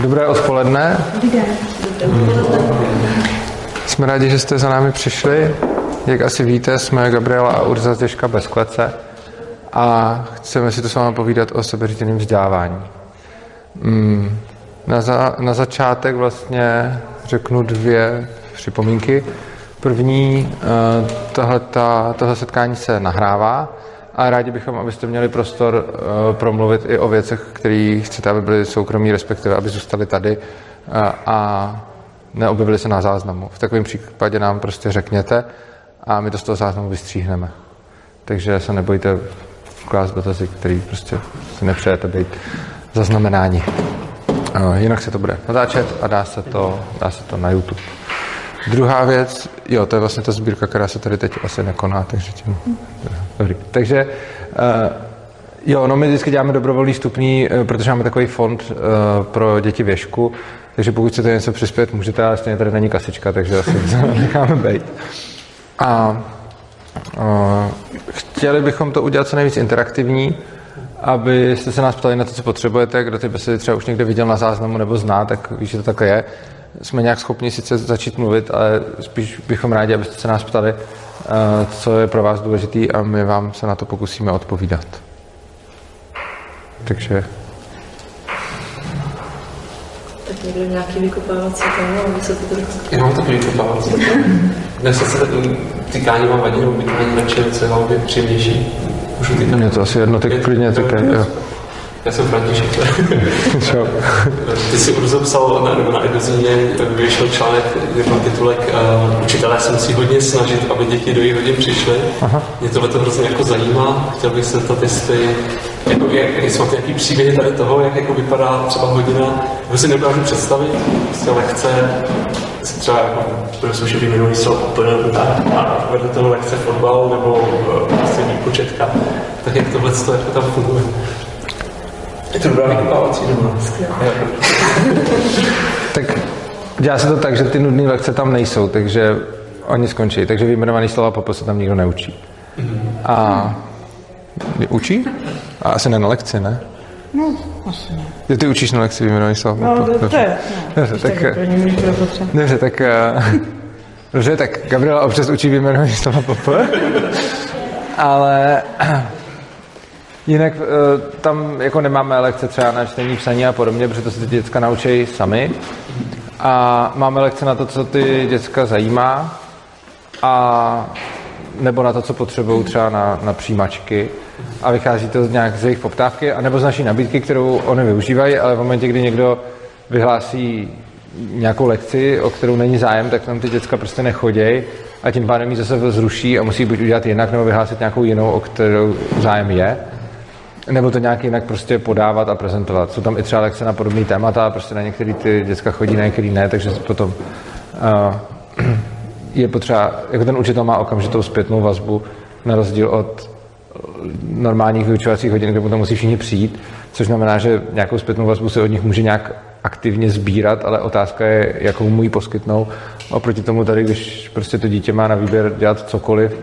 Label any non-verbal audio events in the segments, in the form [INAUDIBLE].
Dobré odpoledne. Jsme rádi, že jste za námi přišli. Jak asi víte, jsme Gabriela a Urza z Děžka bez klece a chceme si to s vámi povídat o sebeřízeném vzdělávání. Mm, na, za, na začátek vlastně řeknu dvě připomínky. První, eh, tohle setkání se nahrává a rádi bychom, abyste měli prostor uh, promluvit i o věcech, které chcete, aby byly soukromí, respektive aby zůstali tady uh, a neobjevili se na záznamu. V takovém případě nám prostě řekněte a my to z toho záznamu vystříhneme. Takže se nebojte klást dotazy, který prostě si nepřejete být zaznamenáni. Uh, jinak se to bude natáčet a dá se to, dá se to na YouTube. Druhá věc, jo, to je vlastně ta sbírka, která se tady teď asi nekoná, takže tím... Dobrý. Takže uh, jo, no my vždycky děláme dobrovolný stupní, uh, protože máme takový fond uh, pro děti věšku, takže pokud chcete něco přispět, můžete, ale stejně tady není kasička, takže asi [LAUGHS] necháme být. A chtěli bychom to udělat co nejvíc interaktivní, abyste se nás ptali na to, co potřebujete, kdo ty besedy třeba už někde viděl na záznamu nebo zná, tak víš, že to takhle je jsme nějak schopni sice začít mluvit, ale spíš bychom rádi, abyste se nás ptali, eh, co je pro vás důležitý a my vám se na to pokusíme odpovídat. Takže... Tak někdo nějaký vykopávací téma, aby se to trochu... Já mám taky vykopávací Dnes se tykání mám vadí, nebo vykání na čelce, hlavně příjemnější. Můžu tykat? Mně to asi jedno, tak klidně tykej, jo. Já jsem František. Ty jsi Urzo psal na, nebo na Edozíně, vyšel článek nebo titulek uh, Učitelé se musí hodně snažit, aby děti do jejich hodin přišly. Aha. Mě tohle to hrozně jako zajímá. Chtěl bych se zeptat, jestli jako, jak, máte nějaký příběhy tady toho, jak jako vypadá třeba hodina, to si nedokážu představit, prostě lehce třeba jako byl slušebý minulý slovo a vedle toho lehce fotbal nebo uh, prostě výpočetka. Tak jak tohle to tam funguje? Je to dobrá vykopávací [LAUGHS] Tak dělá se to tak, že ty nudné lekce tam nejsou, takže oni skončí. Takže vyjmenovaný slova popo se tam nikdo neučí. A učí? A asi ne na lekci, ne? No, asi ne. ty učíš na lekci vyjmenovaný slova No, to, to je. No, dobře, tak, dobře, tak, [LAUGHS] dobře, tak Gabriela občas učí vyjmenovaný slova popo. [LAUGHS] Ale Jinak eh, tam jako nemáme lekce třeba na čtení, psaní a podobně, protože to se ty děcka naučí sami. A máme lekce na to, co ty děcka zajímá a nebo na to, co potřebují třeba na, na přijímačky a vychází to nějak z jejich poptávky, anebo z naší nabídky, kterou oni využívají, ale v momentě, kdy někdo vyhlásí nějakou lekci, o kterou není zájem, tak tam ty děcka prostě nechodějí a tím pádem ji zase zruší a musí buď udělat jinak, nebo vyhlásit nějakou jinou, o kterou zájem je. Nebo to nějak jinak prostě podávat a prezentovat. Jsou tam i třeba lekce na podobné témata, prostě na některý ty děcka chodí, na některý ne, takže potom uh, je potřeba, jako ten učitel má okamžitou zpětnou vazbu, na rozdíl od normálních vyučovacích hodin, kde potom musí všichni přijít, což znamená, že nějakou zpětnou vazbu se od nich může nějak aktivně sbírat, ale otázka je, jakou mu ji poskytnou. Oproti tomu tady, když prostě to dítě má na výběr dělat cokoliv,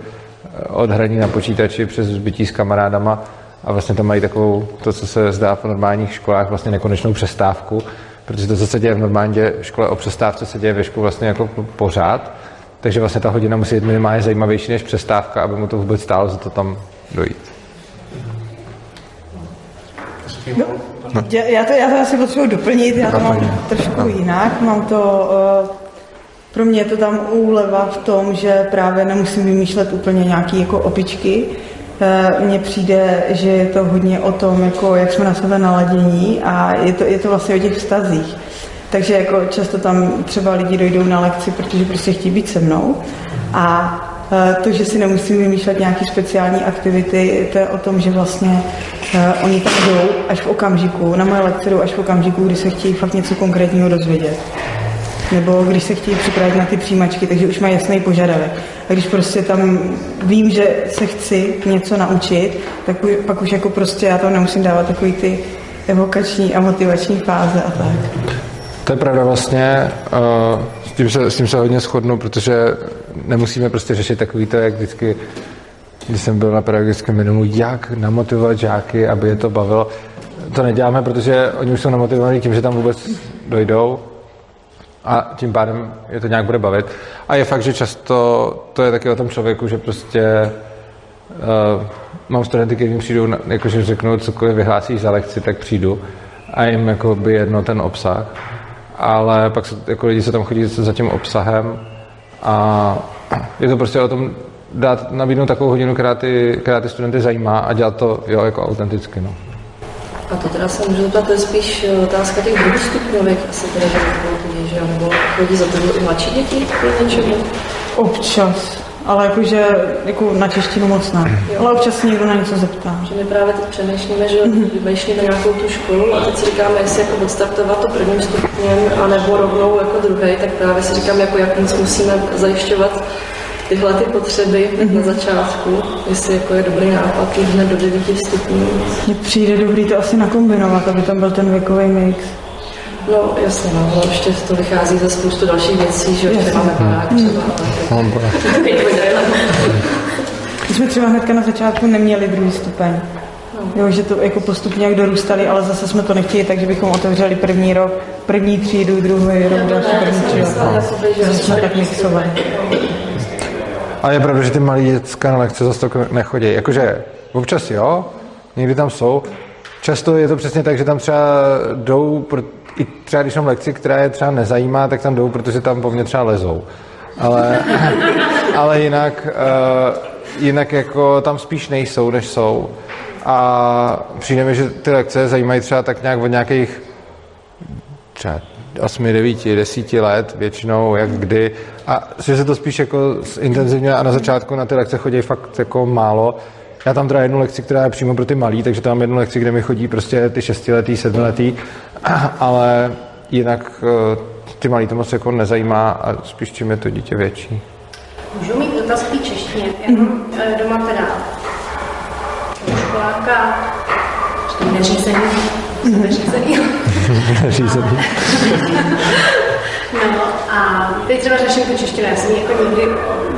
od hraní na počítači přes zbytí s kamarádama, a vlastně tam mají takovou, to, co se zdá v normálních školách, vlastně nekonečnou přestávku, protože to, co se děje v normální škole o přestávce, se děje ve škole vlastně jako pořád, takže vlastně ta hodina musí být minimálně zajímavější než přestávka, aby mu to vůbec stálo za to tam dojít. No. Já, to, já to asi potřebuji doplnit, já to mám trošku no. jinak. Mám to, uh, pro mě je to tam úleva v tom, že právě nemusím vymýšlet úplně nějaké jako opičky, Eh, mně přijde, že je to hodně o tom, jako jak jsme na sebe naladění a je to, je to vlastně o těch vztazích. Takže jako často tam třeba lidi dojdou na lekci, protože prostě chtějí být se mnou a eh, to, že si nemusím vymýšlet nějaké speciální aktivity, to je o tom, že vlastně uh, oni tam jdou až v okamžiku, na moje lekce jdou až v okamžiku, kdy se chtějí fakt něco konkrétního dozvědět nebo když se chtějí připravit na ty přijímačky, takže už má jasný požadavek. A když prostě tam vím, že se chci něco naučit, tak pak už jako prostě já tam nemusím dávat takový ty evokační a motivační fáze a tak. To je pravda vlastně, uh, s, tím se, s tím se hodně shodnu, protože nemusíme prostě řešit takový to, jak vždycky, když jsem byl na pedagogickém minimu, jak namotivovat žáky, aby je to bavilo. to neděláme, protože oni už jsou namotivovaní tím, že tam vůbec dojdou a tím pádem je to nějak bude bavit. A je fakt, že často to je taky o tom člověku, že prostě uh, mám studenty, kteří přijdou, jakože řeknou, cokoliv vyhlásíš za lekci, tak přijdu a jim jako by jedno ten obsah. Ale pak se, jako lidi se tam chodí za tím obsahem a je to prostě o tom dát, nabídnout takovou hodinu, která ty, která ty studenty zajímá a dělat to jo, jako autenticky. No. A to teda se můžu zeptat, to je spíš otázka těch druhostupňových, asi teda, že nebo chodí za to i mladší děti? Občas, ale jakože jako na češtinu moc ne. Jo. Ale občas se někdo na něco zeptá. Že my právě teď přemýšlíme, že vymýšlíme nějakou tu školu a teď si říkáme, jestli jako odstartovat to prvním stupněm, anebo rovnou jako druhý, tak právě si říkám, jako jak moc musíme zajišťovat tyhle ty potřeby mm-hmm. na začátku, jestli jako je dobrý nápad jít hned do 9 stupňů. Mně přijde dobrý to asi nakombinovat, aby tam byl ten věkový mix. No jasně, no, ale ještě to vychází ze spoustu dalších věcí, že ještě máme barák třeba. Hmm. My jsme třeba hnedka na začátku neměli druhý stupeň. No. Jo, že to jako postupně jak dorůstali, ale zase jsme to nechtěli, takže bychom otevřeli první rok, první třídu, druhý rok, další první třídu. No. jsme tak mixovali. Ale je pravda, že ty malí děcka na lekce zase to nechodí. Jakože občas jo, někdy tam jsou. Často je to přesně tak, že tam třeba jdou, i třeba když mám lekci, která je třeba nezajímá, tak tam jdou, protože tam po mně třeba lezou. Ale, [LAUGHS] ale jinak, uh, jinak jako tam spíš nejsou, než jsou. A přijde mi, že ty lekce zajímají třeba tak nějak od nějakých třeba 8, 9, 10 let většinou, jak kdy. A že se to spíš jako intenzivně a na začátku na ty lekce chodí fakt jako málo. Já tam teda jednu lekci, která je přímo pro ty malí, takže tam jednu lekci, kde mi chodí prostě ty šestiletý, sedmiletý, [CLEARS THROAT] ale jinak eh, ty malí to moc jako nezajímá a spíš čím je to dítě větší. Můžu mít dotaz češtině. Já mám mm-hmm. doma teda školáka, neřízení, neřízení. neřízení. [LAUGHS] [LAUGHS] A teď třeba řeším tu češtinu, já jsem jako nikdy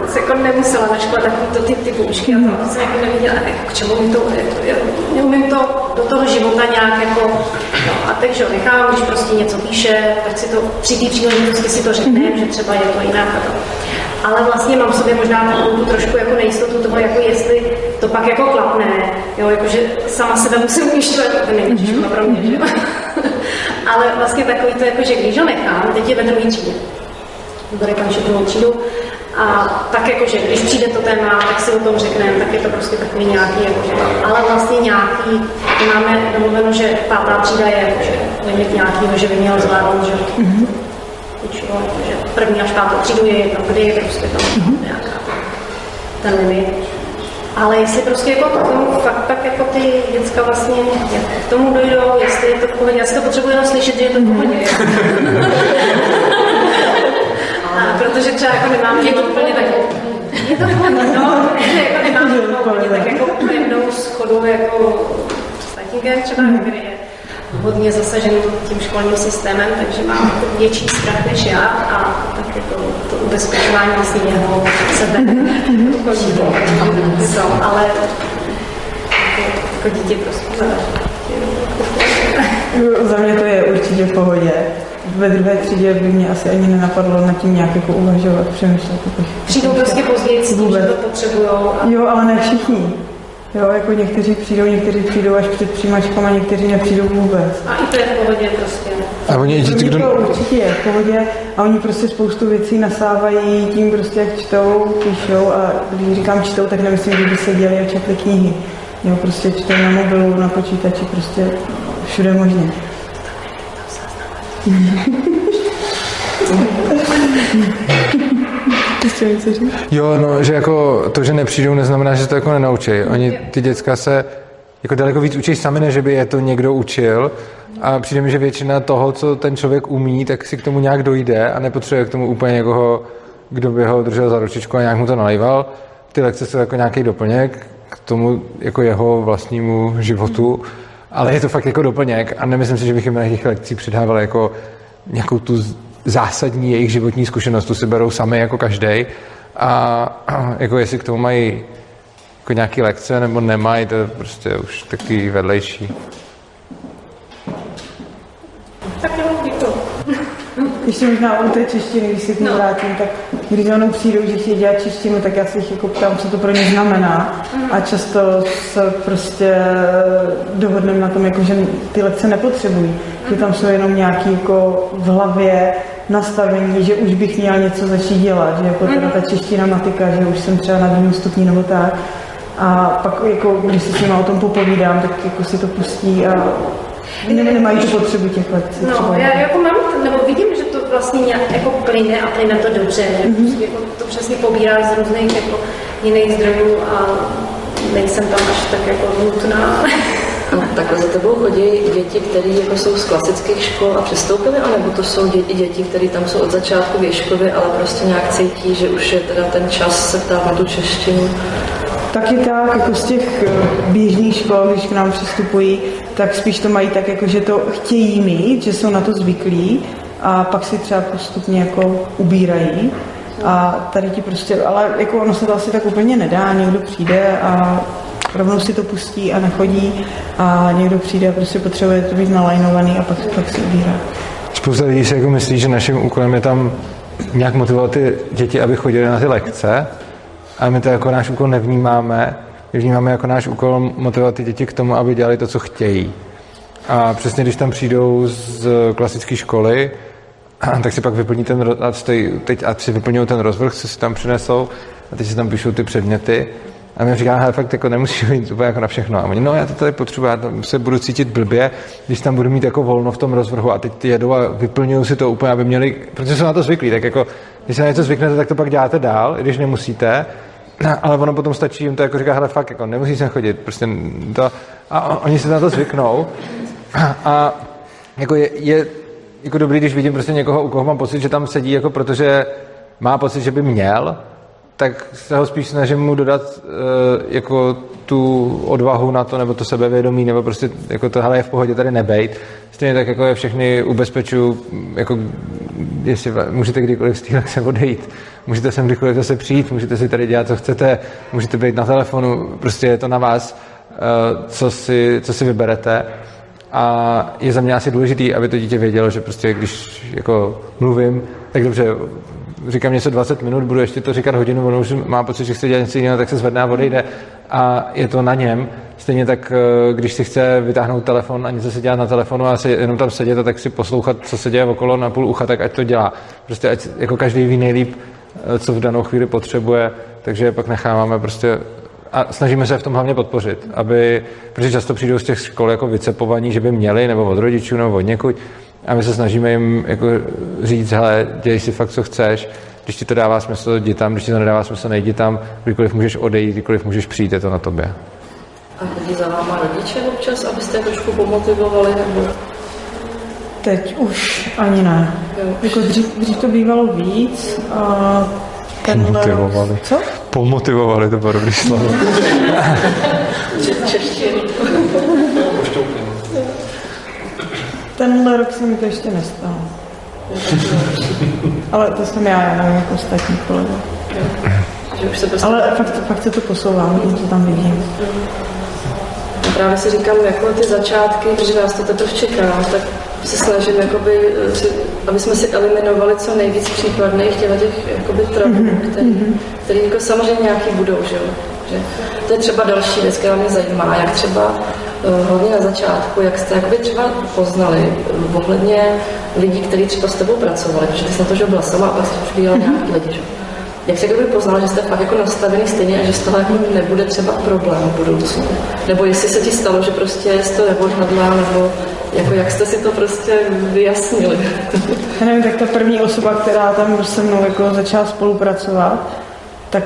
se jako nemusela na škole takový to ty, ty poučky a to jsem jako neviděla, jako k čemu mi to, jako, neumím to do toho života nějak jako, no a takže ho nechám, když prostě něco píše, tak si to při té příležitosti si to řekne, že třeba je to jinak a to. Ale vlastně mám v sobě možná takovou tu trošku jako nejistotu toho, jako jestli to pak jako klapne, jo, jakože sama sebe musím ujišťovat, to není mm-hmm. pro mě, že jo. [LAUGHS] Ale vlastně takový to, jako, že když ho nechám, teď je ve druhé třídě, bude končit druhou třídu, a tak jakože, když přijde to téma, tak si o tom řekneme, tak je to prostě takový nějaký, jakože, ale vlastně nějaký, máme domluveno, že pátá třída je jakože limit nějakýho, že by měl zvládnout, že mm-hmm. že první až pátou třídu je jedno, kdy je prostě tam mm-hmm. nějaká ten limit. Ale jestli prostě jako k tomu fakt tak jako ty děcka vlastně jak k tomu dojdou, jestli je to v pohodě, já si to potřebuji jenom slyšet, že je to v pohodě. [LAUGHS] Protože třeba jako nemám je to úplně tak je to no, jako nemám úplně tak jako pevnou schodu jako s tatínkem třeba, který je hodně zasažen tím školním systémem, takže mám větší strach než já a tak jako to ubezpečování vlastně jeho sebe to, ale jako, jako dítě prostě. Za mě to je určitě v pohodě. Ve druhé třídě by mě asi ani nenapadlo nad tím nějak jako uvažovat, přemýšlet. Jako Přijdou prostě později s tím, že to potřebují. A... Jo, ale ne všichni. Jo, jako někteří přijdou, někteří přijdou až před přijímačkou a někteří nepřijdou vůbec. A i to je v pohodě prostě. A oni děti, kdo... To určitě je v pohodě a oni prostě spoustu věcí nasávají tím prostě, jak čtou, píšou a když říkám čtou, tak nemyslím, že by seděli a četli knihy. Jo, prostě čtou na mobilu, na počítači, prostě všude možně. Jo, no, že jako to, že nepřijdou, neznamená, že to jako nenaučí. Oni, ty děcka se jako daleko víc učí sami, než by je to někdo učil. A přijde mi, že většina toho, co ten člověk umí, tak si k tomu nějak dojde a nepotřebuje k tomu úplně někoho, kdo by ho držel za ručičku a nějak mu to nalejval. Ty lekce jsou jako nějaký doplněk k tomu jako jeho vlastnímu životu, ale je to fakt jako doplněk a nemyslím si, že bych jim na těch lekcích přidával jako nějakou tu zásadní jejich životní zkušenost, tu si berou sami jako každý. A jako jestli k tomu mají jako nějaký lekce nebo nemají, to je prostě už taky vedlejší. Ještě možná u té češtiny, když se k ní no. vrátím, tak když za mnou přijdou, že chtějí dělat češtinu, tak já se jich jako ptám, co to pro ně znamená. Mm. A často se prostě dohodneme na tom, jako, že ty lekce nepotřebují. Že tam jsou jenom nějaký jako v hlavě nastavení, že už bych měl něco začít dělat, že jako teda ta čeština matika, že už jsem třeba na druhém stupni nebo tak. A pak, jako, když si s nimi o tom popovídám, tak jako si to pustí a ne, nemají tu potřebu těch lekcí. No, třeba. já jako mám, to vlastně nějak jako plyne a plyne to dobře. Mm-hmm. Jako to přesně pobírá z různých jako jiných zdrojů a nejsem tam až tak jako nutná. [LAUGHS] A takhle za tebou chodí děti, které jako jsou z klasických škol a přestoupily, anebo to jsou děti, děti které tam jsou od začátku věškově, ale prostě nějak cítí, že už je teda ten čas se ptát na tu češtinu? Taky tak, jako z těch eh, běžných škol, když k nám přistupují, tak spíš to mají tak, jako že to chtějí mít, že jsou na to zvyklí a pak si třeba postupně jako ubírají. A tady ti prostě, ale jako ono se to asi tak úplně nedá, někdo přijde a rovnou si to pustí a nechodí a někdo přijde a prostě potřebuje to být nalajnovaný a pak, pak si ubírá. Spousta lidí si jako myslí, že naším úkolem je tam nějak motivovat ty děti, aby chodili na ty lekce, a my to jako náš úkol nevnímáme. My vnímáme jako náš úkol motivovat ty děti k tomu, aby dělali to, co chtějí. A přesně když tam přijdou z klasické školy, [CLEARS THROAT] tak si pak vyplní ten, a stojí, teď a si vyplňují ten rozvrh, co si tam přinesou, a teď si tam píšou ty předměty. A my říkáme, hele, fakt jako nemusí [LAUGHS] být úplně jako na všechno. A oni, no já to tady potřebuji, já se budu cítit blbě, když tam budu mít jako volno v tom rozvrhu a teď ty jedou a vyplňují si to úplně, aby měli, protože jsou na to zvyklí, tak jako, když se na něco zvyknete, tak to pak děláte dál, i když nemusíte. [CLEARS THROAT] Ale ono potom stačí jim to jako říká, hele, fakt, jako nemusí sem chodit, prostě to, a oni se na to zvyknou. [CLEARS THROAT] A jako je, je, jako dobrý, když vidím prostě někoho, u koho mám pocit, že tam sedí, jako protože má pocit, že by měl, tak se ho spíš snažím mu dodat uh, jako tu odvahu na to, nebo to sebevědomí, nebo prostě jako to, hele, je v pohodě tady nebejt. Stejně tak, jako je všechny ubezpeču, jako jestli můžete kdykoliv z téhle se odejít, můžete sem kdykoliv zase přijít, můžete si tady dělat, co chcete, můžete být na telefonu, prostě je to na vás, uh, co si, co si vyberete. A je za mě asi důležitý, aby to dítě vědělo, že prostě když jako mluvím, tak dobře, říkám něco 20 minut, budu ještě to říkat hodinu, ono už má pocit, že chce dělat něco jiného, tak se zvedne a odejde a je to na něm. Stejně tak, eh, když si chce vytáhnout telefon a něco se dělat na telefonu a se jenom tam sedět a tak si poslouchat, co se děje okolo na půl ucha, tak ať to dělá. Prostě ať jako každý ví nejlíp, eh, co v danou chvíli potřebuje, takže pak necháváme prostě a snažíme se v tom hlavně podpořit, aby, protože často přijdou z těch škol jako vycepovaní, že by měli, nebo od rodičů, nebo od někud, a my se snažíme jim jako říct, hele, dělej si fakt, co chceš, když ti to dává smysl, jdi tam, když ti to nedává smysl, nejdi tam, kdykoliv můžeš odejít, kdykoliv můžeš přijít, je to na tobě. A chodí za váma rodiče občas, abyste je trošku pomotivovali? Nebo... Teď už ani ne. Jako dřív, dřív to bývalo víc. A Pomotivovali. Co? Pomotivovali, to bylo dobrý slovo. Tenhle rok se mi to ještě nestalo. Ale to jsem já, já nevím, jako ostatní. Prostě... Ale fakt, fakt se to posouvá, co tam vidím. Právě si říkám, jako ty začátky, protože nás to teprve čeká, tak se snažím, jakoby, si, aby jsme si eliminovali co nejvíc případných těch, těch jakoby, trabů, mm-hmm. který, který jako samozřejmě nějaký budou. Že? Že to je třeba další věc, která mě zajímá, jak třeba Eh, hlavně na začátku, jak jste jakoby třeba poznali eh, ohledně lidí, kteří třeba s tebou pracovali, protože ty jsi na to, že byla sama a pak jsi už viděla nějaký lidi, že? Jak jste kdyby poznala, že jste fakt jako nastavený stejně a že z toho jako nebude třeba problém v budoucnu? Nebo jestli se ti stalo, že prostě jsi to neodhadla, nebo jako jak jste si to prostě vyjasnili? Já nevím, tak ta první osoba, která tam se mnou jako začala spolupracovat, tak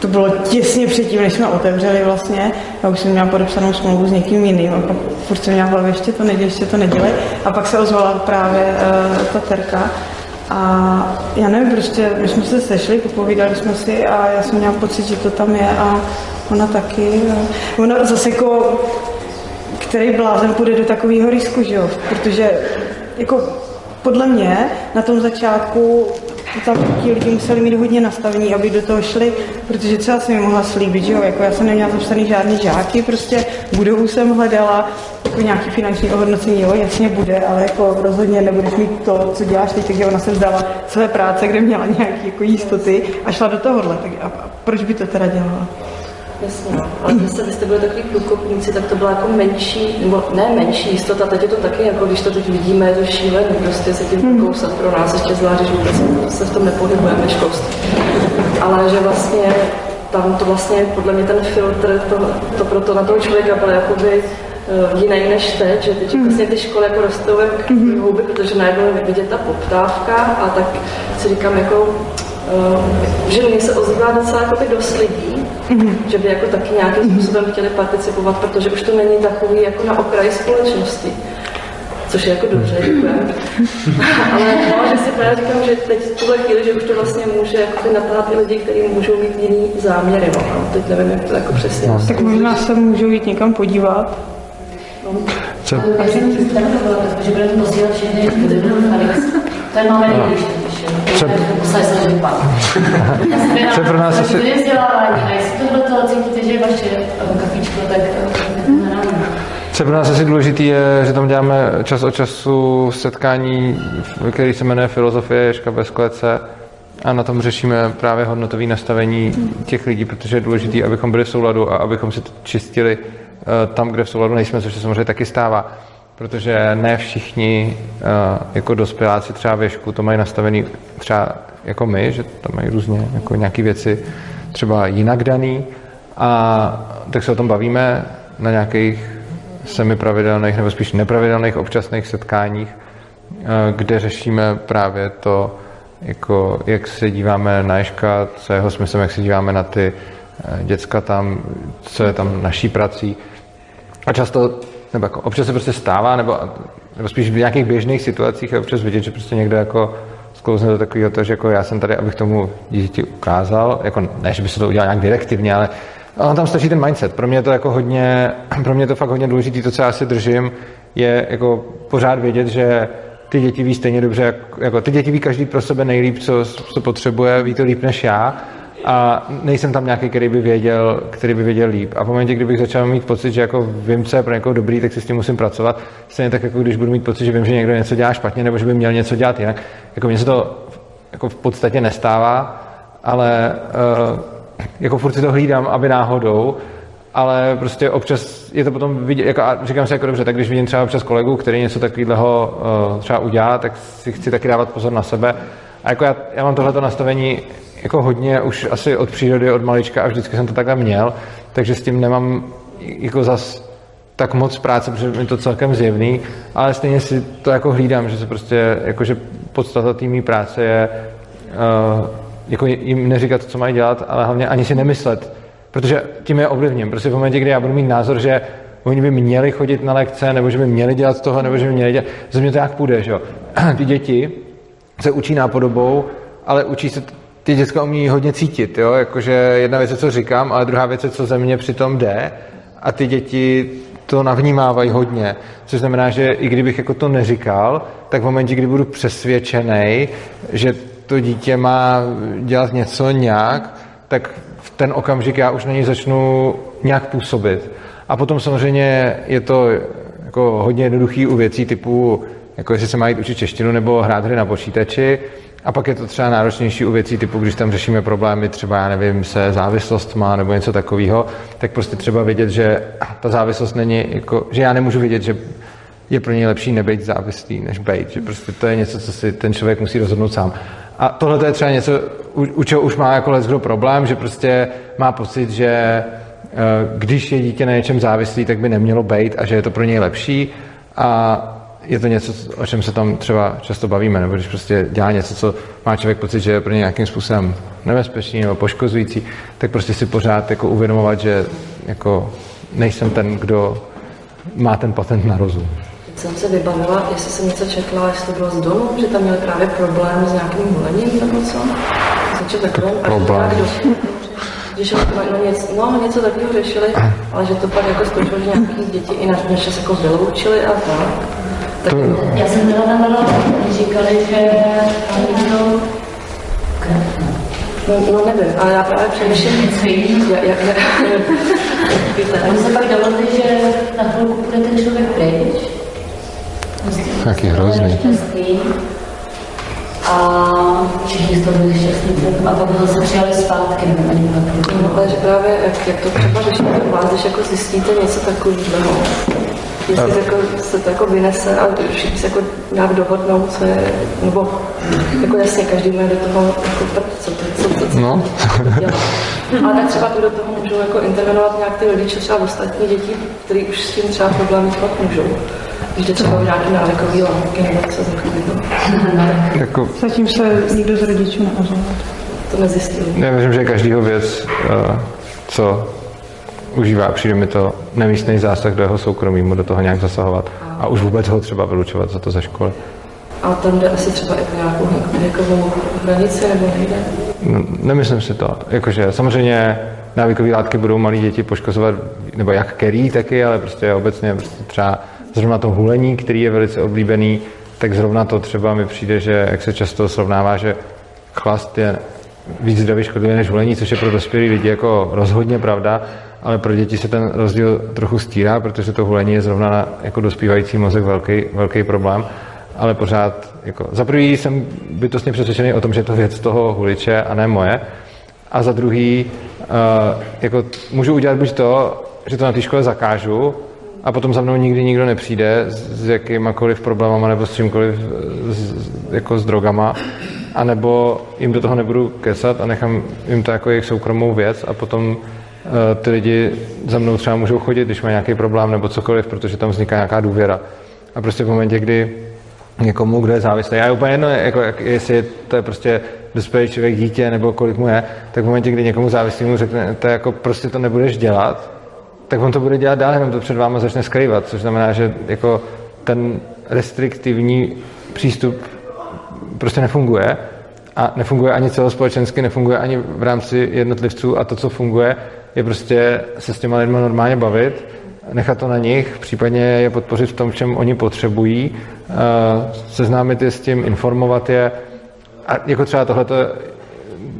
to bylo těsně předtím, než jsme otevřeli vlastně. Já už jsem měla podepsanou smlouvu s někým jiným a pak furt jsem měla v hlavě, ještě to nedělej, ještě to nedělej. A pak se ozvala právě uh, ta terka. A já nevím, prostě my jsme se sešli, popovídali jsme si a já jsem měla pocit, že to tam je a ona taky. A ona zase jako, který blázen půjde do takového risku, že jo? Protože jako podle mě na tom začátku tam ti lidi museli mít hodně nastavení, aby do toho šli, protože třeba jsem mi mohla slíbit, že jo, jako já jsem neměla zapsaný žádný žáky, prostě budovu jsem hledala, jako nějaký finanční ohodnocení, jo, jasně bude, ale jako rozhodně nebudeš mít to, co děláš teď, takže ona se vzdala své práce, kde měla nějaké jako jistoty a šla do tohohle, tak a, a proč by to teda dělala? Jasně, no. Ale zase, když jste byli takový průkopníci, tak to byla jako menší, nebo ne menší jistota, teď je to taky, jako když to teď vidíme, je to šílené, prostě se tím hmm. kousat pro nás, ještě zvlášť, že vůbec se v tom nepohybujeme školství. Ale že vlastně tam to vlastně podle mě ten filtr, to, to proto na toho člověka byl jakoby uh, jiný než teď, že teď mm. vlastně ty školy jako rostou jak mm. houby, protože najednou je vidět ta poptávka a tak si říkám jako, uh, že mě se ozývá docela jako dost lidí, mm. že by jako taky nějakým mhm. způsobem chtěli participovat, protože už to není takový jako na okraji společnosti což je jako dobře, děkujeme. Ale no, že si právě říkám, že teď v tuhle chvíli, že už to vlastně může jako natáhat i lidi, kteří můžou mít jiný záměry. No. Teď nevím, jak to jako přesně. No. Tak možná se můžou jít někam podívat. No. Co? Já jsem že budeme posílat všechny to je máme nejbližší. Co? Co pro nás asi... Vzdělávání cítíte, že je vaše co pro nás asi důležité je, že tam děláme čas od času setkání, který se jmenuje Filozofie Ježka bez klece a na tom řešíme právě hodnotové nastavení těch lidí, protože je důležité, abychom byli v souladu a abychom si to čistili eh, tam, kde v souladu nejsme, což se samozřejmě taky stává. Protože ne všichni eh, jako dospěláci třeba věšku to mají nastavený třeba jako my, že tam mají různě jako nějaké věci třeba jinak daný a tak se o tom bavíme na nějakých semipravidelných nebo spíš nepravidelných občasných setkáních, eh, kde řešíme právě to, jako, jak se díváme na Ježka, co je jeho smyslem, jak se díváme na ty eh, děcka tam, co je tam naší prací. A často, nebo jako občas se prostě stává, nebo, nebo spíš v nějakých běžných situacích je občas vidět, že prostě někdo jako sklouzne do takového to, že jako já jsem tady, abych tomu dítěti ukázal, jako ne, že by se to udělal nějak direktivně, ale a tam stačí ten mindset. Pro mě je to jako hodně, [CLEARS THROAT] pro mě je to fakt hodně důležité, to, co já si držím, je jako pořád vědět, že ty děti ví stejně dobře, jak, jako ty děti ví každý pro sebe nejlíp, co, co potřebuje, ví to líp než já a nejsem tam nějaký, který by věděl, který by věděl líp. A v momentě, kdybych začal mít pocit, že jako vím, co je pro někoho dobrý, tak si s tím musím pracovat. Stejně tak, jako když budu mít pocit, že vím, že někdo něco dělá špatně, nebo že by měl něco dělat jinak. Jako mně se to jako v podstatě nestává, ale uh, jako furt si to hlídám, aby náhodou, ale prostě občas je to potom vidět, jako, a říkám si jako dobře, tak když vidím třeba občas kolegu, který něco takového uh, třeba udělá, tak si chci taky dávat pozor na sebe. A jako já, já mám tohleto nastavení jako hodně už asi od přírody, od malička a vždycky jsem to takhle měl, takže s tím nemám jako zas tak moc práce, protože mi to celkem zjevný, ale stejně si to jako hlídám, že se prostě, jakože podstata té práce je uh, jako jim neříkat, co mají dělat, ale hlavně ani si nemyslet, protože tím je ovlivním. Prostě v momentě, kdy já budu mít názor, že oni by měli chodit na lekce, nebo že by měli dělat toho, nebo že by měli dělat, ze mě to jak půjde, že jo. [CLEARS THROAT] Ty děti se učí nápodobou, ale učí se, ty děcka umí hodně cítit, jo, jakože jedna věc je, co říkám, ale druhá věc je, co ze mě přitom jde a ty děti to navnímávají hodně, což znamená, že i kdybych jako to neříkal, tak v momentě, kdy budu přesvědčený, že to dítě má dělat něco nějak, tak v ten okamžik já už na něj začnu nějak působit. A potom samozřejmě je to jako hodně jednoduchý u věcí typu, jako jestli se má jít učit češtinu nebo hrát hry na počítači. A pak je to třeba náročnější u věcí typu, když tam řešíme problémy, třeba já nevím, se závislost má nebo něco takového, tak prostě třeba vidět, že ta závislost není, jako, že já nemůžu vidět, že je pro něj lepší nebejt závislý, než bejt. Že prostě to je něco, co si ten člověk musí rozhodnout sám. A tohle je třeba něco, u, u čeho už má jako kdo problém, že prostě má pocit, že eh, když je dítě na něčem závislý, tak by nemělo být a že je to pro něj lepší. A je to něco, o čem se tam třeba často bavíme, nebo když prostě dělá něco, co má člověk pocit, že je pro něj nějakým způsobem nebezpečný nebo poškozující, tak prostě si pořád jako uvědomovat, že jako nejsem ten, kdo má ten patent na rozum jsem se vybavila, jestli jsem něco četla, jestli to bylo z domu, že tam měli právě problém s nějakým volením nebo co. Něco takového. Problém. Když něco, no, něco takového řešili, ale že to pak jako skočilo, že nějaký děti i naš, naše se jako vyloučili a tak. Tak to... Já jsem byla tam byla, říkali, že No, no nevím, ale já právě přemýšlím, jak, jak, jak, On se pak dohodli, že na chvilku bude ten člověk pryč. Jaký hrozný. Šťastný. A všichni z toho byli šťastní. A pak ho zase přijali zpátky, nebo ani pak. No, ale že právě, jak, jak to třeba řešíte u vás, když jako zjistíte něco takového, jestli jako, se to jako vynese a všichni se jako nějak dohodnou, co je, nebo jako jasně, každý bude do toho jako prd, co to, co, co, co No. dělá. Ale tak třeba tu do toho můžou jako intervenovat nějak ty rodiče, třeba ostatní děti, kteří už s tím třeba problémy mít můžou. Když jde třeba o nějaký návykový látky nebo něco takového. Jako, Zatím se nikdo z rodičů neozval. To nezjistili. já myslím, že každýho věc, eh, co užívá, přijde mi to nemístný zásah do jeho soukromí, mu do toho nějak zasahovat a už vůbec ho třeba vylučovat za to ze školy. A tam jde asi třeba i o nějakou věkovou hranici nebo nejde. No, nemyslím si to. Jakože samozřejmě návykové látky budou malí děti poškozovat, nebo jak kerý taky, ale prostě obecně prostě třeba zrovna to hulení, který je velice oblíbený, tak zrovna to třeba mi přijde, že jak se často srovnává, že chlast je víc zdravě škodlivý než hulení, což je pro dospělé lidi jako rozhodně pravda, ale pro děti se ten rozdíl trochu stírá, protože to hulení je zrovna na jako dospívající mozek velký, velký problém ale pořád, jako, za prvý jsem bytostně přesvědčený o tom, že je to věc toho huliče a ne moje. A za druhý, uh, jako, můžu udělat buď to, že to na té škole zakážu, a potom za mnou nikdy nikdo nepřijde s, jakýmakoliv problémama nebo s čímkoliv, s, jako s drogama, anebo jim do toho nebudu kesat a nechám jim to jako jejich soukromou věc a potom ty lidi za mnou třeba můžou chodit, když mají nějaký problém nebo cokoliv, protože tam vzniká nějaká důvěra. A prostě v momentě, kdy někomu, kdo je závislý. Já je úplně jedno, jako, jak, jestli to je prostě dospělý člověk, dítě, nebo kolik mu je, tak v momentě, kdy někomu závislý mu řekne, to jako prostě to nebudeš dělat, tak on to bude dělat dál, jenom to před váma začne skrývat, což znamená, že jako ten restriktivní přístup prostě nefunguje a nefunguje ani celospolečensky, nefunguje ani v rámci jednotlivců a to, co funguje, je prostě se s těma lidmi normálně bavit, nechat to na nich, případně je podpořit v tom, v čem oni potřebují, eh, seznámit je s tím, informovat je. A jako třeba tohle,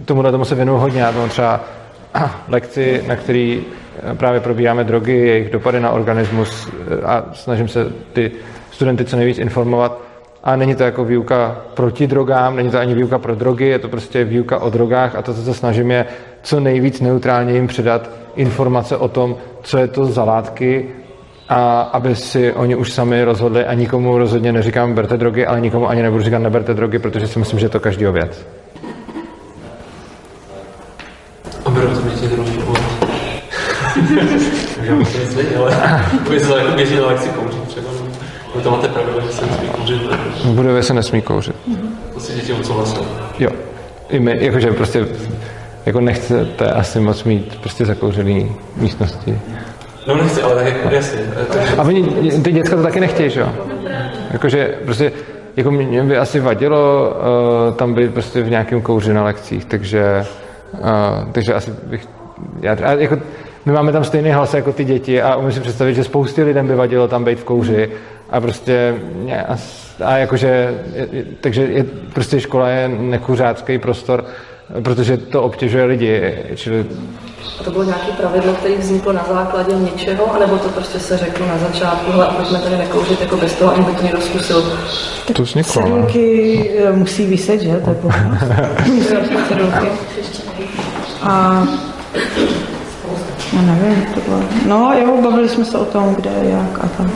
tomuhle tomu se věnuju hodně. Já třeba [CLEARS THROAT] lekci, na který eh, právě probíráme drogy, jejich dopady na organismus eh, a snažím se ty studenty co nejvíc informovat. A není to jako výuka proti drogám, není to ani výuka pro drogy, je to prostě výuka o drogách a to, co se snažím, je co nejvíc neutrálně jim předat informace o tom, co je to za látky a aby si oni už sami rozhodli a nikomu rozhodně neříkám berte drogy, ale nikomu ani nebudu říkat neberte drogy, protože si myslím, že je to každýho věc. A beru to ale by se jako kouřit třeba. Vy to máte pravidlo, že se nesmí kouřit. V budově se nesmí kouřit. To si děti odsouhlasili. Jo. I my, jakože prostě jako nechcete asi moc mít prostě zakouřený místnosti. No nechci, ale tak jasně. Takže... A oni, ty děcka to taky nechtějí, že jo? Jakože prostě, jako mě by asi vadilo uh, tam být prostě v nějakém kouři na lekcích, takže, uh, takže asi bych, já, a jako, my máme tam stejný hlas jako ty děti a umím si představit, že spoustě lidem by vadilo tam být v kouři a prostě, a, a jakože, takže je, prostě škola je nekuřácký prostor, protože to obtěžuje lidi, čili a to bylo nějaké pravidlo, které vzniklo na základě něčeho, anebo to prostě se řeklo na začátku, hele, pojďme tady nekouřit jako bez toho, aby to někdo zkusil. To vzniklo, ne? Cedulky eh, musí vyset, že? To je cedulky. A já nevím, to bylo... No jo, bavili jsme se o tom, kde, jak a tak.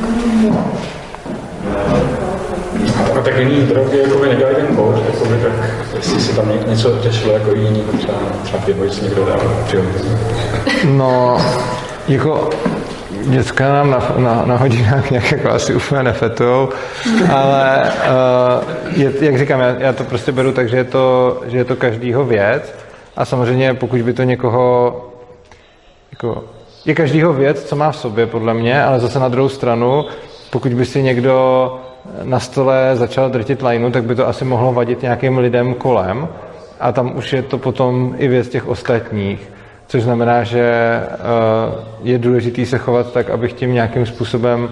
Tak jiný drogy jako by nedělají ten kouř, jako by tak, jestli si tam něco řešilo jako jiný, třeba, třeba pivo, jestli někdo dal přirozeně. No, jako děcka nám na, na, na hodinách nějak jako asi úplně nefetujou, ale uh, je, jak říkám, já, já to prostě beru tak, že je to, že je to každýho věc a samozřejmě pokud by to někoho jako, je každýho věc, co má v sobě, podle mě, ale zase na druhou stranu, pokud by si někdo na stole začal drtit lajnu, tak by to asi mohlo vadit nějakým lidem kolem. A tam už je to potom i věc těch ostatních, což znamená, že uh, je důležité se chovat tak, abych tím nějakým způsobem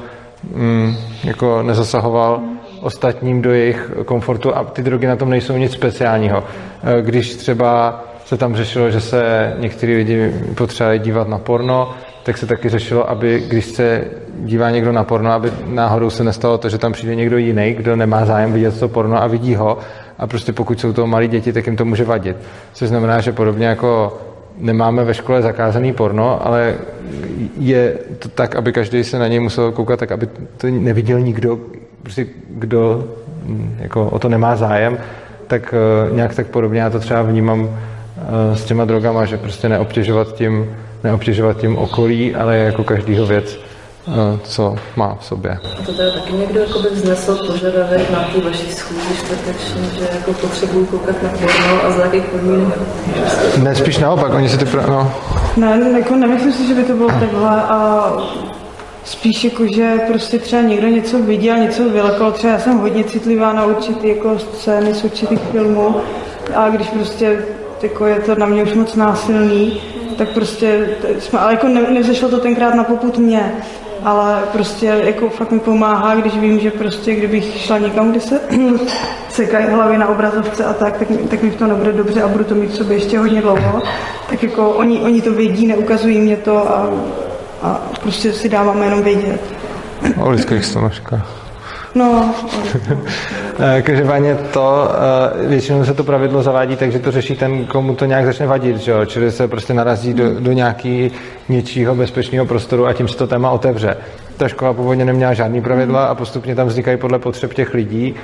um, jako nezasahoval ostatním do jejich komfortu. A ty drogy na tom nejsou nic speciálního. Uh, když třeba se tam řešilo, že se některý lidi potřebovali dívat na porno, tak se taky řešilo, aby když se dívá někdo na porno, aby náhodou se nestalo to, že tam přijde někdo jiný, kdo nemá zájem vidět to porno a vidí ho. A prostě pokud jsou to malí děti, tak jim to může vadit. Což znamená, že podobně jako nemáme ve škole zakázaný porno, ale je to tak, aby každý se na něj musel koukat, tak aby to neviděl nikdo, prostě kdo hm, jako o to nemá zájem, tak uh, nějak tak podobně já to třeba vnímám uh, s těma drogama, že prostě neobtěžovat tím, neobtěžovat tím okolí, ale jako každýho věc, co má v sobě. A to tady taky někdo jakoby vznesl požadavek na ty vaší schůzi čtvrteční, že jako potřebují koukat na porno a za jakých podmínek? Ne, spíš naopak, oni si ty, pra- no, Ne, jako nemyslím si, že by to bylo takhle a spíš jako, že prostě třeba někdo něco viděl, něco vylekal, třeba já jsem hodně citlivá na určitý jako scény z určitých filmů a když prostě jako je to na mě už moc násilný, tak prostě jsme, ale jako ne, nevzešlo to tenkrát na poput mě, ale prostě jako fakt mi pomáhá, když vím, že prostě kdybych šla někam, kde se [CLEARS THROAT] sekají hlavy na obrazovce a tak, tak, mi- tak mi v tom nebude dobře a budu to mít v sobě ještě hodně dlouho. Tak jako oni, oni to vědí, neukazují mě to a, a prostě si dáváme jenom vědět. o lidských stonožkách. No, [LAUGHS] Eh, Každopádně to, eh, většinou se to pravidlo zavádí tak, že to řeší ten, komu to nějak začne vadit, že jo? čili se prostě narazí do, do nějaký něčího bezpečného prostoru a tím se to téma otevře. Ta škola původně neměla žádný pravidla a postupně tam vznikají podle potřeb těch lidí,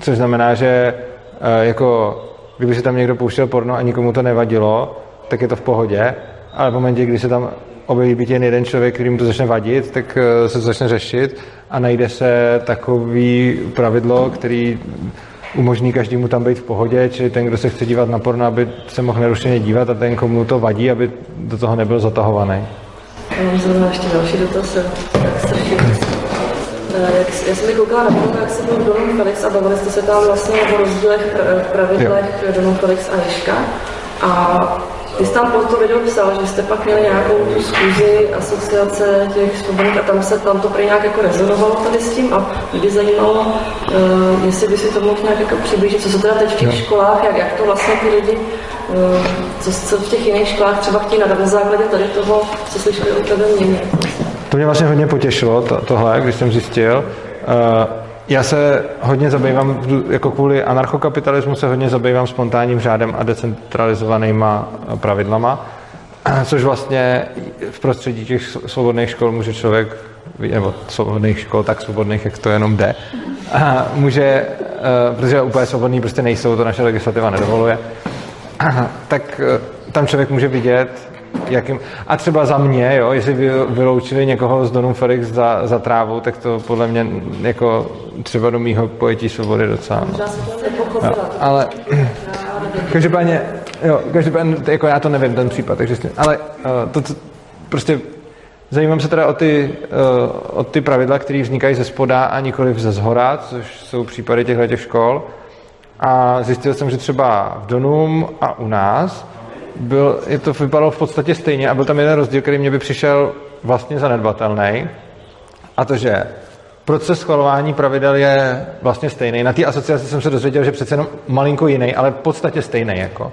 což znamená, že eh, jako kdyby se tam někdo pouštěl porno a nikomu to nevadilo, tak je to v pohodě, ale v momentě, kdy se tam objeví být jen jeden člověk, kterým to začne vadit, tak se to začne řešit a najde se takový pravidlo, který umožní každému tam být v pohodě, čili ten, kdo se chce dívat na porno, aby se mohl nerušeně dívat a ten, komu to vadí, aby do toho nebyl zatahovaný. Já mám zrovna ještě další dotaz. Tak strašně. Eh, Jak, já jsem koukala na to, jak se byl Donu Felix a bavili jste se tam vlastně o rozdílech v pravidlech Donu Felix a Ježka. A ty jsi tam pod to video psal, že jste pak měli nějakou tu schůzi asociace těch svobodných a tam se tam to prý nějak jako rezonovalo tady s tím a mě by zajímalo, uh, jestli by si to mohl nějak jako přiblížit, co se teda teď v těch školách, jak, jak to vlastně ty lidi, uh, co, co v těch jiných školách třeba chtějí na, na základě tady toho, co slyšeli o tebe měnit. To mě vlastně hodně potěšilo, to, tohle, když jsem zjistil. Uh, já se hodně zabývám, jako kvůli anarchokapitalismu se hodně zabývám spontánním řádem a decentralizovanýma pravidlama, což vlastně v prostředí těch svobodných škol může člověk, nebo svobodných škol, tak svobodných, jak to jenom jde, může, protože úplně svobodný prostě nejsou, to naše legislativa nedovoluje, tak tam člověk může vidět, jakým... A třeba za mě, jo, jestli by vyloučili někoho z Donum Felix za, za trávu, tak to podle mě jako třeba do mýho pojetí svobody docela. No. To. Jo, ale každopádně, jo, každopádně, jako já to nevím, ten případ, takže, ale uh, to, co- prostě zajímám se teda o ty, uh, o ty pravidla, které vznikají ze spoda a nikoli ze zhora, což jsou případy těchto těch škol. A zjistil jsem, že třeba v Donum a u nás byl, je to vypadalo v podstatě stejně a byl tam jeden rozdíl, který mě by přišel vlastně zanedbatelný. A to, že proces schvalování pravidel je vlastně stejný. Na té asociaci jsem se dozvěděl, že přece jenom malinko jiný, ale v podstatě stejný. Jako.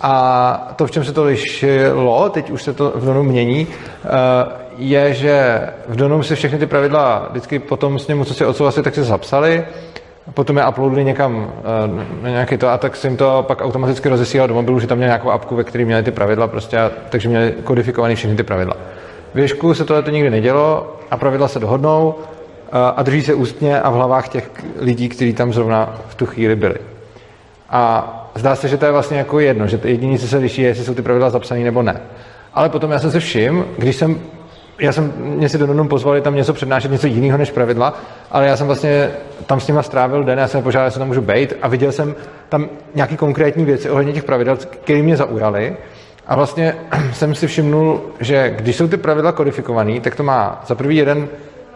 A to, v čem se to lišilo, teď už se to v Donu mění, eh, je, že v Donu si všechny ty pravidla vždycky potom s němu, co si odsouhlasili, tak se zapsali, potom je uploadli někam eh, na nějaký to a tak se jim to pak automaticky rozesílalo do mobilu, že tam měli nějakou apku, ve které měli ty pravidla, prostě, a- takže měli kodifikované všechny ty pravidla. V Ježku se tohle to nikdy nedělo a pravidla se dohodnou eh, a drží se ústně a v hlavách těch lidí, kteří tam zrovna v tu chvíli byli. A zdá se, že to je vlastně jako jedno, že jediné, co se liší, je, jestli jsou ty pravidla zapsané nebo ne. Ale potom já jsem se všiml, když jsem, já jsem, mě si do Donu pozvali tam něco přednášet, něco jiného než pravidla, ale já jsem vlastně tam s nima strávil den, já jsem požádal, jestli tam můžu být a viděl jsem tam nějaký konkrétní věci ohledně těch pravidel, které mě zaujaly. A vlastně [CLEARS THROAT] jsem si všimnul, že když jsou ty pravidla kodifikované, tak to má za prvý jeden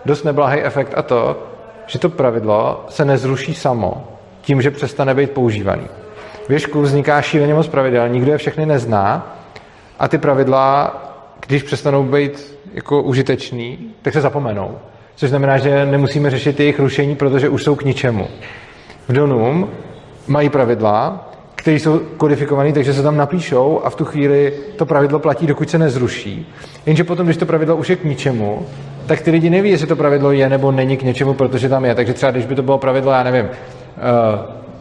dost neblahý efekt a to, že to pravidlo se nezruší samo tím, že přestane být používaný. V Ježku vzniká šíleně moc pravidel, nikdo je všechny nezná a ty pravidla, když přestanou být jako užitečný, tak se zapomenou. Což znamená, že nemusíme řešit jejich rušení, protože už jsou k ničemu. V Donum mají pravidla, které jsou kodifikované, takže se tam napíšou a v tu chvíli to pravidlo platí, dokud se nezruší. Jenže potom, když to pravidlo už je k ničemu, tak ty lidi neví, jestli to pravidlo je nebo není k něčemu, protože tam je. Takže třeba, když by to bylo pravidlo, já nevím, uh,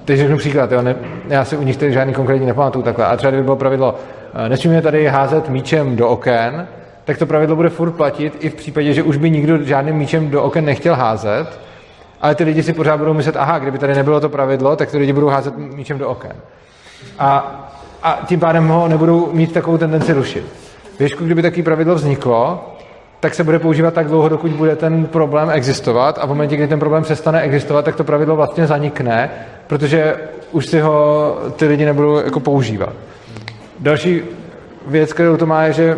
teď řeknu příklad, jo, ne, já si u nich tady žádný konkrétní nepamatuju takhle, a třeba kdyby bylo pravidlo, uh, nesmíme tady házet míčem do oken, tak to pravidlo bude furt platit i v případě, že už by nikdo žádným míčem do oken nechtěl házet, ale ty lidi si pořád budou myslet, aha, kdyby tady nebylo to pravidlo, tak ty lidi budou házet míčem do oken. A, a tím pádem ho nebudou mít takovou tendenci rušit. Věšku, kdyby takové pravidlo vzniklo, tak se bude používat tak dlouho, dokud bude ten problém existovat a v momentě, kdy ten problém přestane existovat, tak to pravidlo vlastně zanikne, protože už si ho ty lidi nebudou jako používat. Další věc, kterou to má, je, že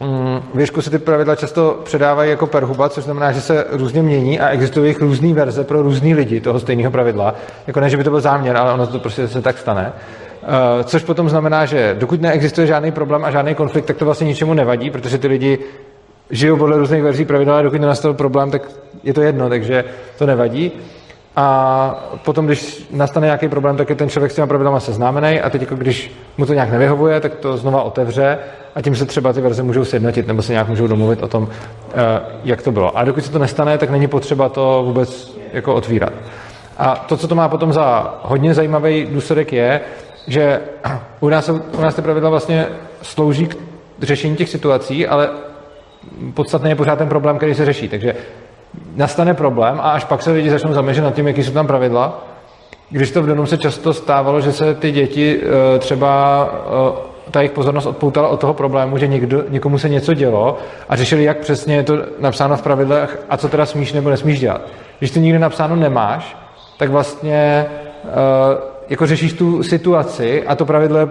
mm, věšku se ty pravidla často předávají jako perhuba, což znamená, že se různě mění a existují jich různé verze pro různý lidi toho stejného pravidla. Jako ne, že by to byl záměr, ale ono to prostě se tak stane. Uh, což potom znamená, že dokud neexistuje žádný problém a žádný konflikt, tak to vlastně ničemu nevadí, protože ty lidi žijou podle různých verzí pravidel, ale dokud nenastal problém, tak je to jedno, takže to nevadí. A potom, když nastane nějaký problém, tak je ten člověk s těma pravidlama seznámený a teď, jako když mu to nějak nevyhovuje, tak to znova otevře a tím se třeba ty verze můžou sjednotit nebo se nějak můžou domluvit o tom, eh, jak to bylo. A dokud se to nestane, tak není potřeba to vůbec jako otvírat. A to, co to má potom za hodně zajímavý důsledek, je, že [CLEARS THROAT] u nás, u nás ty pravidla vlastně slouží k řešení těch situací, ale podstatný je pořád ten problém, který se řeší. Takže nastane problém a až pak se lidi začnou zamýšlet nad tím, jaký jsou tam pravidla. Když to v Donu se často stávalo, že se ty děti eh, třeba eh, ta jejich pozornost odpoutala od toho problému, že někdo, někomu se něco dělo a řešili, jak přesně je to napsáno v pravidlech a co teda smíš nebo nesmíš dělat. Když to nikdy napsáno nemáš, tak vlastně eh, jako řešíš tu situaci a to pravidlo je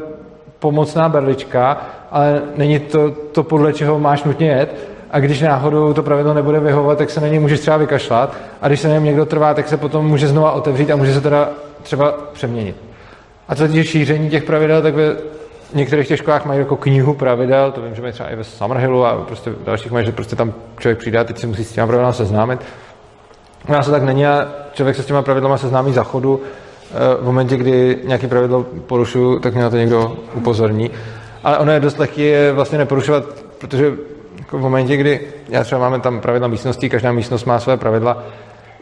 pomocná berlička, ale není to, to podle čeho máš nutně jet. A když náhodou to pravidlo nebude vyhovovat, tak se na něj můžeš třeba vykašlat. A když se na něm někdo trvá, tak se potom může znova otevřít a může se teda třeba přeměnit. A co týče šíření těch pravidel, tak ve některých těch školách mají jako knihu pravidel, to vím, že mají třeba i ve Summerhillu a prostě v dalších mají, že prostě tam člověk přijde a teď si musí s těma pravidlama seznámit. U nás to tak není a člověk se s těma pravidlama seznámí za chodu. Eh, v momentě, kdy nějaké pravidlo porušuju, tak mě na to někdo upozorní. Ale ono je dost lehké je vlastně neporušovat, protože jako v momentě, kdy já třeba máme tam pravidla místností, každá místnost má své pravidla,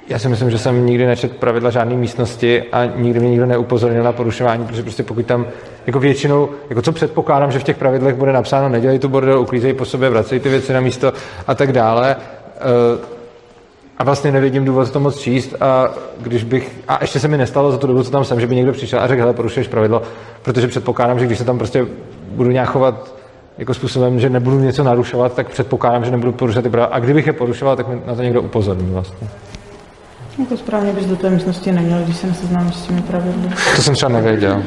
já si myslím, že jsem nikdy nečet pravidla žádné místnosti a nikdy mě nikdo neupozornil na porušování, protože prostě pokud tam jako většinou, jako co předpokládám, že v těch pravidlech bude napsáno, nedělej tu bordel, uklízej po sobě, vracej ty věci na místo a tak dále. Eh, a vlastně nevidím důvod to moc číst a když bych, a ještě se mi nestalo za tu dobu, co tam jsem, že by někdo přišel a řekl, hele, porušuješ pravidlo, protože předpokládám, že když se tam prostě budu nějak chovat jako způsobem, že nebudu něco narušovat, tak předpokládám, že nebudu porušovat ty pravidla. A kdybych je porušoval, tak mi na to někdo upozorní vlastně. Jako správně bys do té místnosti neměl, když se neseznámíš s těmi pravidly. To jsem třeba nevěděl.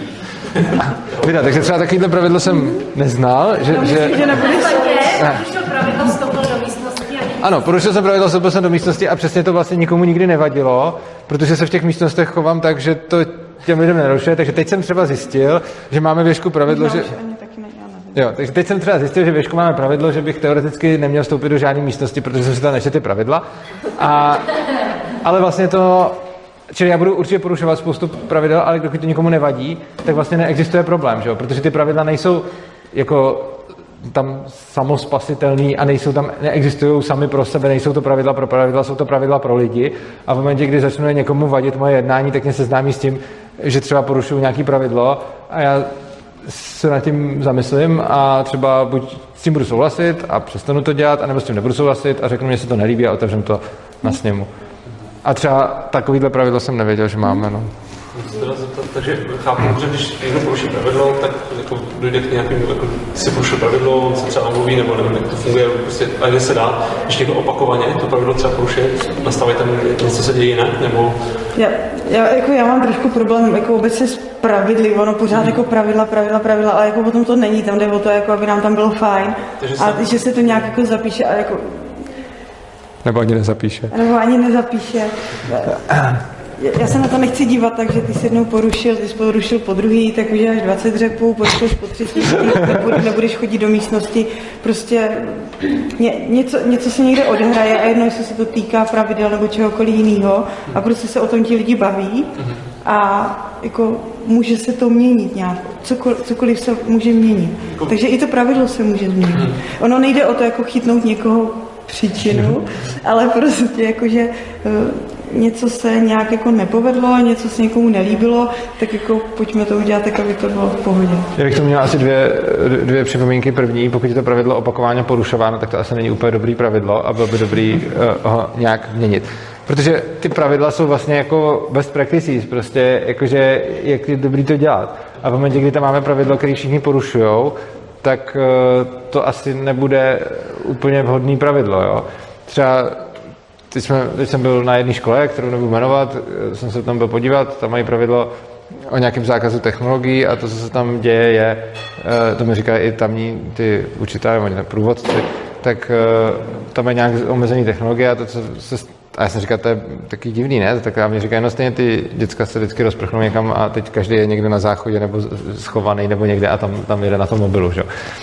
Vida, takže třeba takovýhle pravidlo jsem neznal, že... No, že... že nebudeš... Ne. pravidlo vstoupil do místnosti ano, porušil jsem pravidlo, vstoupil jsem do místnosti a přesně to vlastně nikomu nikdy nevadilo, protože se v těch místnostech chovám tak, že to těm lidem nerušuje. Takže teď jsem třeba zjistil, že máme věšku pravidlo, že... Jo, takže teď jsem třeba zjistil, že věšku máme pravidlo, že bych teoreticky neměl vstoupit do žádné místnosti, protože jsem si tam nečetl ty pravidla. A, ale vlastně to, čili já budu určitě porušovat spoustu pravidel, ale dokud to nikomu nevadí, tak vlastně neexistuje problém, že jo? protože ty pravidla nejsou jako tam samospasitelný a nejsou tam, neexistují sami pro sebe, nejsou to pravidla pro pravidla, jsou to pravidla pro lidi. A v momentě, kdy začne někomu vadit moje jednání, tak mě seznámí s tím, že třeba porušuju nějaký pravidlo a já se nad tím zamyslím a třeba buď s tím budu souhlasit a přestanu to dělat, anebo s tím nebudu souhlasit a řeknu, že se to nelíbí a otevřem to na sněmu. A třeba takovýhle pravidlo jsem nevěděl, že máme. No takže chápu, že když někdo poruší pravidlo, tak jako dojde k nějakým, jako si porušil pravidlo, on se třeba omluví, nebo nevím, jak to funguje, prostě, a se dá, když někdo opakovaně to pravidlo třeba porušuje, nastaví tam něco se děje jinak, nebo... Já, já, jako já mám trošku problém jako obecně s pravidly, ono pořád hmm. jako pravidla, pravidla, pravidla, ale jako potom to není, tam jde o to, jako aby nám tam bylo fajn. Takže a jsem... že se to nějak jako zapíše a jako nebo ani nezapíše. Nebo ani nezapíše. [CLEARS THROAT] já se na to nechci dívat tak, že ty jsi jednou porušil, ty jsi porušil po druhý, tak uděláš 20 dřepů, porušil po třetí, nebudeš chodit do místnosti. Prostě ně, něco, něco se někde odehraje a jedno, jestli se to týká pravidel nebo čehokoliv jiného a prostě se o tom ti lidi baví a jako může se to měnit nějak, cokoliv, cokoliv se může měnit. Takže i to pravidlo se může změnit. Ono nejde o to jako chytnout někoho příčinu, ale prostě jakože eh, něco se nějak jako nepovedlo, něco se někomu nelíbilo, tak jako pojďme to udělat tak, aby to bylo v pohodě. Já bych to měl asi dvě, dvě připomínky. První, pokud je to pravidlo opakováno porušováno, tak to asi není úplně dobrý pravidlo a bylo by dobrý uh, ho nějak měnit. Protože ty pravidla jsou vlastně jako best practices, prostě jakože jak je dobrý to dělat. A v momentě, kdy tam máme pravidlo, které všichni porušují, tak uh, to asi nebude úplně vhodný pravidlo. Jo? Třeba Teď, jsme, teď jsem byl na jedné škole, kterou nebudu jmenovat, jsem se tam byl podívat, tam mají pravidlo o nějakém zákazu technologií a to, co se tam děje, je, eh, to mi říkají i tamní ty učitelé, oni průvodci, tak eh, tam je nějak omezení technologie a to, co se a já jsem říkal, to je taky divný, ne? Tak já mi říkají, no stejně ty děcka se vždycky rozprchnou někam a teď každý je někde na záchodě nebo schovaný nebo někde a tam, tam jede na tom mobilu, že?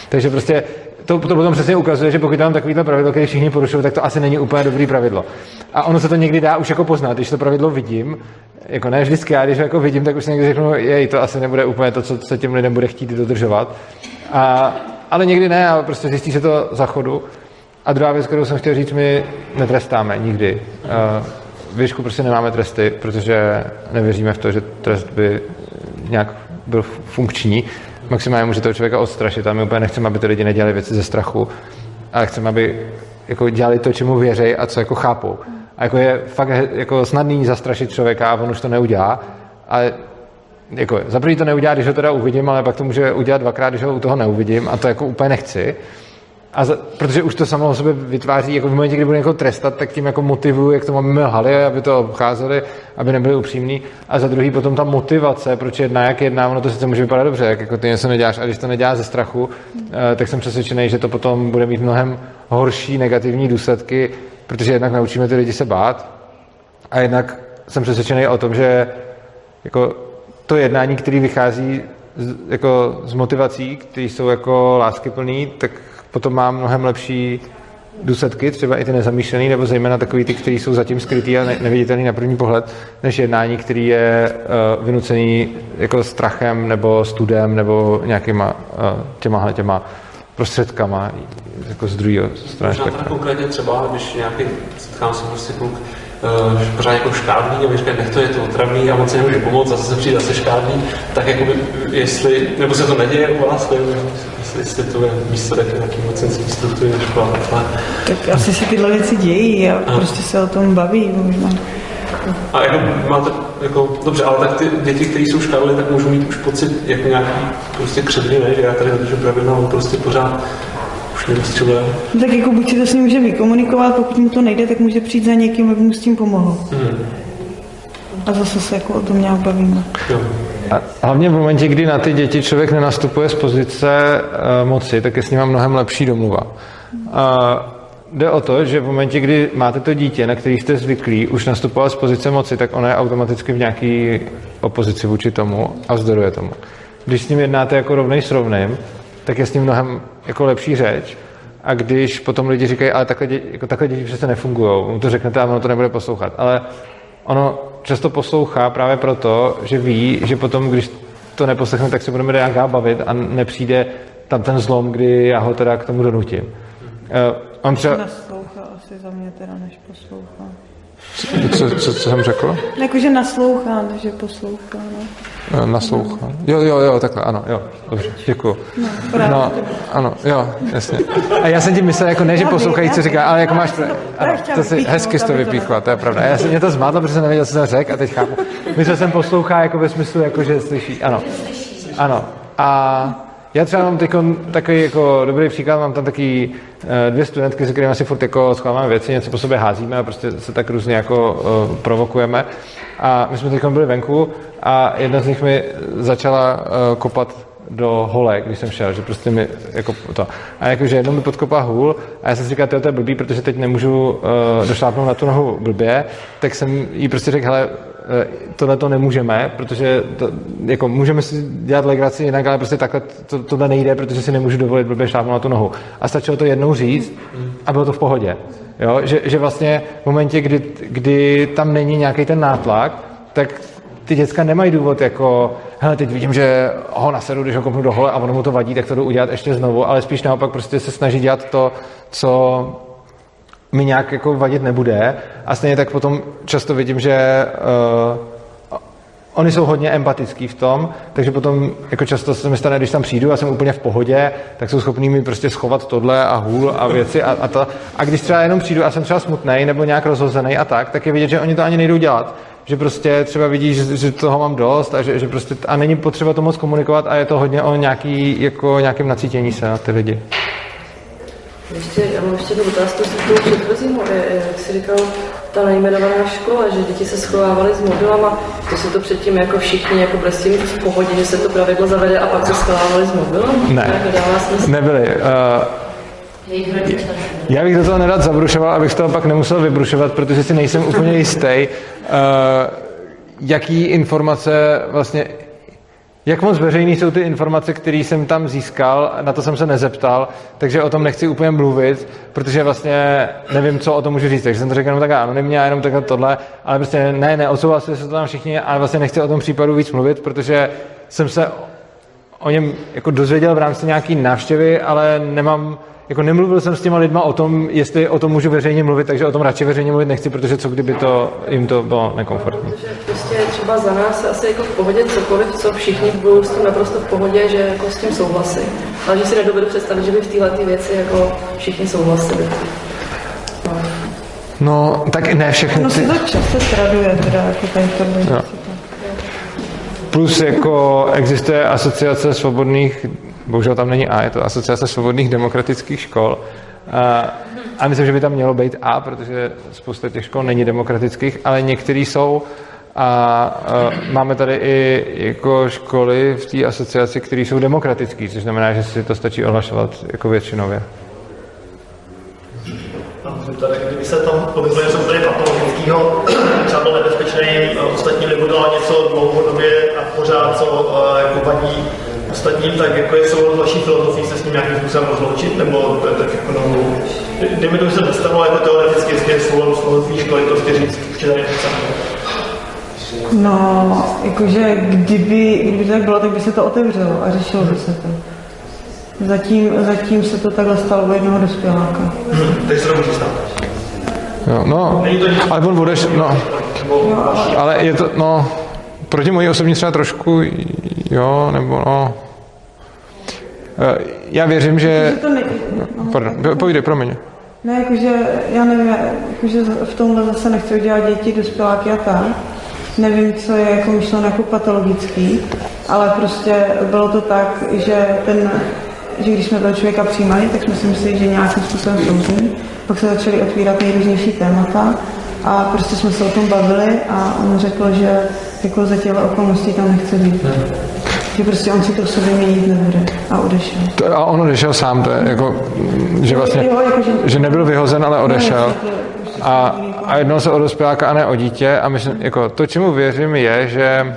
Takže prostě to, to potom přesně ukazuje, že pokud tam takovýhle pravidlo, které všichni porušují, tak to asi není úplně dobrý pravidlo. A ono se to někdy dá už jako poznat, když to pravidlo vidím, jako ne vždycky, já když ho jako vidím, tak už si někdy řeknu, jej, to asi nebude úplně to, co se těm lidem bude chtít dodržovat. A, ale někdy ne, ale prostě zjistí se to za chodu. A druhá věc, kterou jsem chtěl říct, my netrestáme nikdy. V Výšku prostě nemáme tresty, protože nevěříme v to, že trest by nějak byl funkční maximálně může toho člověka odstrašit a my úplně nechceme, aby ty lidi nedělali věci ze strachu, ale chceme, aby jako dělali to, čemu věří a co jako chápou. A jako je fakt jako snadný zastrašit člověka a on už to neudělá, ale jako za první to neudělá, když ho teda uvidím, ale pak to může udělat dvakrát, když ho u toho neuvidím a to jako úplně nechci. A za, protože už to samo o sobě vytváří, jako v momentě, kdy budu někoho trestat, tak tím jako motivuju, jak to máme lhali, aby to obcházeli, aby nebyli upřímní. A za druhý potom ta motivace, proč jedná, jak jedná, ono to sice může vypadat dobře, jak jako ty něco neděláš, a když to nedělá ze strachu, eh, tak jsem přesvědčený, že to potom bude mít mnohem horší negativní důsledky, protože jednak naučíme ty lidi se bát a jednak jsem přesvědčený o tom, že jako to jednání, který vychází z, jako z motivací, které jsou jako láskyplný, tak potom má mnohem lepší důsledky, třeba i ty nezamýšlený, nebo zejména takový ty, které jsou zatím skrytý a neviditelný na první pohled, než jednání, který je uh, vynucený jako strachem nebo studem nebo nějakýma uh, těma, těma prostředkama jako z druhého strany. konkrétně třeba, když nějaký setkám se prostě kluk, uh, pořád jako škádný a říkají, nech to je to otravný a moc se nemůže pomoct, zase se přijde zase škádný, tak jako by, jestli, nebo se to neděje u vás, nevím, jestli to je také nějaký mocenský struktury na školách. Tak asi se tyhle věci dějí a, a prostě se o tom baví možná. A jako máte, jako, dobře, ale tak ty děti, které jsou škály, tak můžou mít už pocit jako nějaký prostě křivdy, ne? že já tady dodržu pravidla, on prostě pořád už nevystřeluje. Tak jako buď si to s ním může vykomunikovat, pokud mu to nejde, tak může přijít za někým, aby mu s tím pomohl. Hmm. A zase se jako o tom nějak bavíme. A hlavně v momentě, kdy na ty děti člověk nenastupuje z pozice uh, moci, tak je s ním mnohem lepší domluva. Uh, jde o to, že v momentě, kdy máte to dítě, na který jste zvyklí už nastupovat z pozice moci, tak ono je automaticky v nějaké opozici vůči tomu a vzdoruje tomu. Když s ním jednáte jako rovnej s rovným, tak je s ním mnohem jako lepší řeč. A když potom lidi říkají, ale takhle, děti, jako takhle děti přece nefungují, mu to řeknete a ono to nebude poslouchat. Ale ono často poslouchá právě proto, že ví, že potom, když to neposlechne, tak se budeme nějaká bavit a nepřijde tam ten zlom, kdy já ho teda k tomu donutím. Uh, on třeba... Naslouchá asi za mě teda, než poslouchá. Co, co, co jsem řekl? Jakože naslouchá, než poslouchá. No. Eh, naslouchá. Jo, jo, jo, takhle, ano, jo, dobře, děkuju. No, no ano, jo, jasně. A já jsem ti myslel, jako ne, že poslouchají, co říká, ale jako máš, ano, to si hezky to vypíchla, to je pravda. Já jsem mě to zmátlo, protože jsem nevěděl, co jsem řekl a teď chápu. Myslel jsem poslouchá jako ve smyslu, jako že slyší, ano. Ano. A já třeba mám takový jako dobrý příklad, mám tam taky eh, dvě studentky, se kterými si furt jako schováváme věci, něco po sobě házíme a prostě se tak různě jako uh, provokujeme. A my jsme teď byli venku a jedna z nich mi začala uh, kopat do hole, když jsem šel, že prostě mi jako to. A jakože jednou mi podkopá hůl a já jsem si říkal, to je blbý, protože teď nemůžu uh, došlápnout na tu nohu blbě, tak jsem jí prostě řekl, hele, eh, tohle to nemůžeme, protože to, jako můžeme si dělat legraci jinak, ale prostě takhle to, tohle nejde, protože si nemůžu dovolit blbě šlápnout na tu nohu. A stačilo to jednou říct a bylo to v pohodě. Jo? Že, že vlastně v momentě, kdy, kdy tam není nějaký ten nátlak, tak ty děcka nemají důvod jako, hele, teď vidím, že ho nasedu, když ho kopnu do hole a ono mu to vadí, tak to jdu udělat ještě znovu, ale spíš naopak prostě se snaží dělat to, co mi nějak jako vadit nebude. A stejně tak potom často vidím, že uh, oni jsou hodně empatický v tom, takže potom jako často se mi stane, když tam přijdu a jsem úplně v pohodě, tak jsou schopní mi prostě schovat tohle a hůl a věci a, a to. A když třeba jenom přijdu a jsem třeba smutný nebo nějak rozhozený a tak, tak je vidět, že oni to ani nejdou dělat. Že prostě třeba vidí, že, že toho mám dost a že, že prostě a není potřeba to moc komunikovat a je to hodně o nějaký, jako nějakým nacítění se na ty lidi. Ještě, já mám ještě jednu otázku z toho předchozího, jak jsi říkal, ta nejmenovaná škola, že děti se schovávaly s mobilama, to se to předtím jako všichni jako byli s tím v pohodě, že se to pravidlo zavede a pak se schovávaly s mobilem? Ne, nebyli. Uh, já bych do toho nerad zabrušoval, abych z toho pak nemusel vybrušovat, protože si nejsem úplně jistý, uh, jaký informace vlastně jak moc veřejný jsou ty informace, které jsem tam získal, na to jsem se nezeptal, takže o tom nechci úplně mluvit, protože vlastně nevím, co o tom můžu říct. Takže jsem to řekl jenom tak anonymně a jenom takhle tohle, ale prostě ne, ne, odsouhlasili se to tam všichni, ale vlastně nechci o tom případu víc mluvit, protože jsem se o něm jako dozvěděl v rámci nějaký návštěvy, ale nemám jako nemluvil jsem s těma lidma o tom, jestli o tom můžu veřejně mluvit, takže o tom radši veřejně mluvit nechci, protože co kdyby to jim to bylo nekomfortní. Protože prostě třeba za nás asi jako v pohodě cokoliv, co všichni budou s tím naprosto v pohodě, že jako s tím souhlasí. Ale že si nedovedu představit, že by v téhle věci jako všichni souhlasili. No. no, tak ne všechny. No se to často traduje, teda jako ta informace. No. Plus jako existuje asociace svobodných bohužel tam není A, je to Asociace svobodných demokratických škol. A, a myslím, že by tam mělo být A, protože spousta těch škol není demokratických, ale některý jsou. A, a máme tady i jako školy v té asociaci, které jsou demokratické, což znamená, že si to stačí ohlašovat jako většinově. Tady, kdyby se tam objevilo něco úplně patologického, třeba byl nebezpečný, ostatní nebudou něco dlouhodobě a pořád, co jako vadí ostatním, tak jako je soulad vaší filozofii se s ním nějakým způsobem rozloučit, nebo to je tak jako novou. Dejme to, že se dostalo jako teoreticky, jestli je soulad s filozofií školy, prostě říct, že tady nechceme. No, jakože kdyby, kdyby to tak bylo, tak by se to otevřelo a řešilo by se to. Zatím, zatím se to takhle stalo u jednoho dospěláka. Hmm, teď se to může stát. Jo, no, ale on budeš, no, ale je to, no, proti mojí osobní třeba trošku, jo, nebo no, Eh, já věřím, že... to ne... no, Pardon, povídej, promiň. Ne, jakože, já nevím, jakože v tomhle zase nechci udělat děti, dospěláky a tak. Nevím, co je jako myšleno jako patologický, ale prostě bylo to tak, že ten, že když jsme toho člověka přijímali, tak jsme si mysleli, že nějakým způsobem souzní. Pak se začaly otvírat nejrůznější témata a prostě jsme se o tom bavili a on řekl, že jako za těle okolností tam nechce být. Že prostě on si to v sobě měnit nebude a odešel. To, a on odešel sám, to je jako, že vlastně, jo, jako, že, že nebyl vyhozen, ale odešel. A, a jednou se o dospěláka a ne o dítě a myslím, jako to, čemu věřím, je, že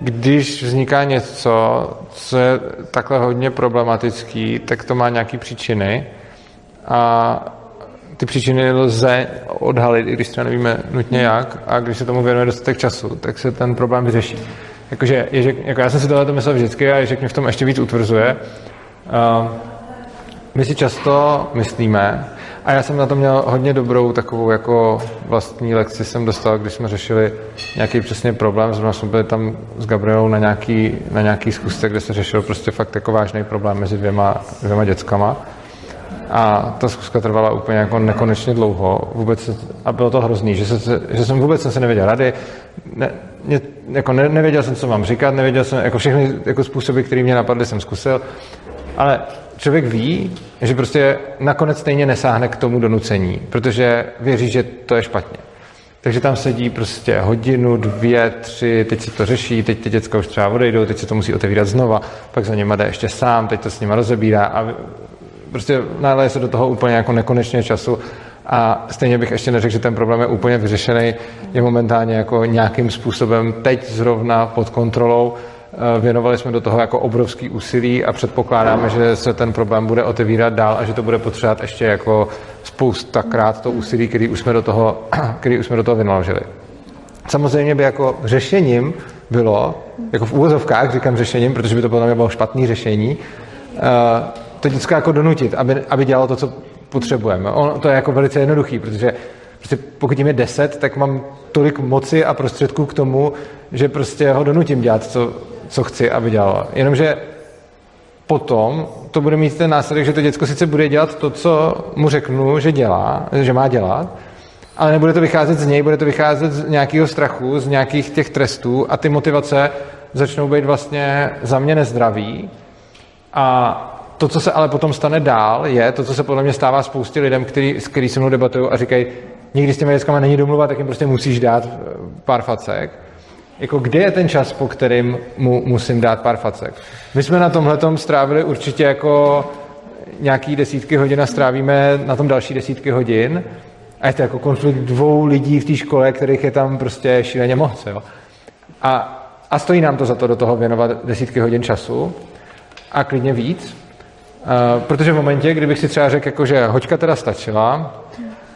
když vzniká něco, co je takhle hodně problematický, tak to má nějaké příčiny a ty příčiny lze odhalit, i když třeba nevíme nutně jak, a když se tomu věnuje dostatek času, tak se ten problém vyřeší. Jakože Ježek, jako já jsem si tohle myslel vždycky a Ježek mě v tom ještě víc utvrzuje. Uh, my si často myslíme, a já jsem na to měl hodně dobrou takovou jako vlastní lekci jsem dostal, když jsme řešili nějaký přesně problém, zrovna jsme byli tam s Gabrielou na nějaký, na nějaký schůzce, kde se řešil prostě fakt jako vážný problém mezi dvěma, dvěma dětskama. A ta zkuska trvala úplně jako nekonečně dlouho. Vůbec, a bylo to hrozný, že, se, že jsem vůbec jsem se nevěděl rady. Ne, mě, jako ne, nevěděl jsem, co mám říkat, nevěděl jsem, jako všechny jako způsoby, které mě napadly, jsem zkusil. Ale člověk ví, že prostě nakonec stejně nesáhne k tomu donucení, protože věří, že to je špatně. Takže tam sedí prostě hodinu, dvě, tři, teď si to řeší, teď ty děcka už třeba odejdou, teď se to musí otevírat znova, pak za něma jde ještě sám, teď to s nima rozebírá a prostě náleje se do toho úplně jako nekonečně času A stejně bych ještě neřekl, že ten problém je úplně vyřešený, je momentálně jako nějakým způsobem teď zrovna pod kontrolou. Eh, věnovali jsme do toho jako obrovský úsilí a předpokládáme, že se ten problém bude otevírat dál a že to bude potřebovat ještě jako spoustakrát to úsilí, který už jsme do toho, [CLEARS THROAT] který už jsme do toho vynaložili. Samozřejmě by jako řešením bylo, jako v úvozovkách říkám řešením, protože by to podle mě bylo špatné řešení, eh, to děcko jako donutit, aby, aby dělalo to, co potřebujeme. On, to je jako velice jednoduchý, protože prostě pokud jim je deset, tak mám tolik moci a prostředků k tomu, že prostě ho donutím dělat, co, co chci, aby dělalo. Jenomže potom to bude mít ten následek, že to děcko sice bude dělat to, co mu řeknu, že dělá, že má dělat, ale nebude to vycházet z něj, bude to vycházet z nějakého strachu, z nějakých těch trestů a ty motivace začnou být vlastně za mě nezdravý. A to, co se ale potom stane dál, je to, co se podle mě stává spoustě lidem, který, s který se mnou debatují a říkají, nikdy s těmi dětskama není domluva, tak jim prostě musíš dát eh, pár facek. Jako kde je ten čas, po kterým mu musím dát pár facek? My jsme na tomhle strávili určitě jako nějaký desítky hodin a strávíme na tom další desítky hodin. A je to jako konflikt dvou lidí v té škole, kterých je tam prostě šíleně moc. Jo? A, a stojí nám to za to do toho věnovat desítky hodin času a klidně víc. Uh, protože v momentě, kdybych si třeba řekl, jako, že hoďka teda stačila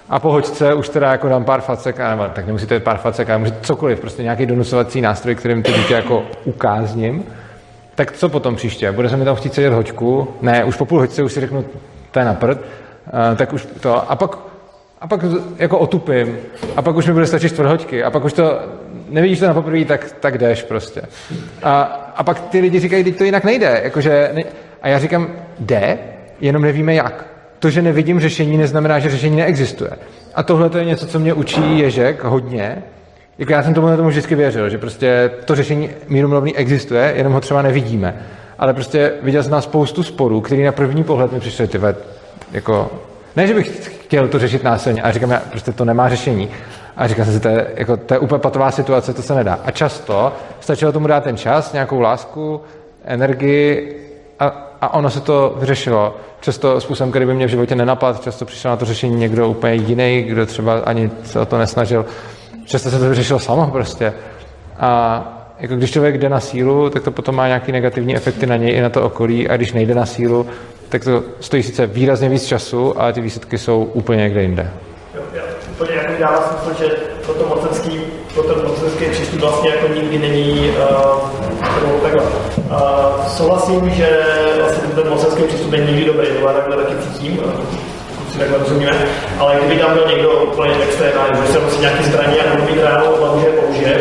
a po hoďce už teda jako dám pár facek, a tak nemusíte pár facek, ale můžete cokoliv, prostě nějaký donucovací nástroj, kterým to dítě jako ukázním, tak co potom příště? Bude se mi tam chtít sedět hoďku? Ne, už po půl hoďce už si řeknu, to je na prd, uh, tak už to. A pak a pak jako otupím. A pak už mi bude stačit čtvrthoďky. A pak už to, nevidíš to na poprvé, tak, tak jdeš prostě. A, a pak ty lidi říkají, teď to jinak nejde. Jakože, ne, a já říkám, jde, jenom nevíme jak. To, že nevidím řešení, neznamená, že řešení neexistuje. A tohle to je něco, co mě učí Ježek hodně. Jako já jsem tomu, tomu vždycky věřil, že prostě to řešení míru mluvný existuje, jenom ho třeba nevidíme. Ale prostě viděl jsem na spoustu sporů, který na první pohled mi přišly, ty jako ne, že bych chtěl to řešit násilně, ale říkám, já, prostě to nemá řešení. A říkám si, to je, jako, to je úplně patová situace, to se nedá. A často stačilo tomu dát ten čas, nějakou lásku, energii a, a ono se to vyřešilo. Často způsobem, který by mě v životě nenapadl, často přišel na to řešení někdo úplně jiný, kdo třeba ani se o to nesnažil. Často se to vyřešilo samo prostě. A jako když člověk jde na sílu, tak to potom má nějaký negativní efekty na něj i na to okolí a když nejde na sílu, tak to stojí sice výrazně víc času, ale ty výsledky jsou úplně někde jinde. Jo, já úplně jako dává smysl, že pro to mocenský, ten mocenský přístup vlastně jako nikdy není uh, takhle. Uh, souhlasím, že vlastně ten mocenský přístup není nikdy dobrý, to takhle taky cítím, si takhle rozumíme, ale kdyby tam byl někdo úplně extrémální, že se musí nějaký zbraní a mít reálnou odvahu, že je použije,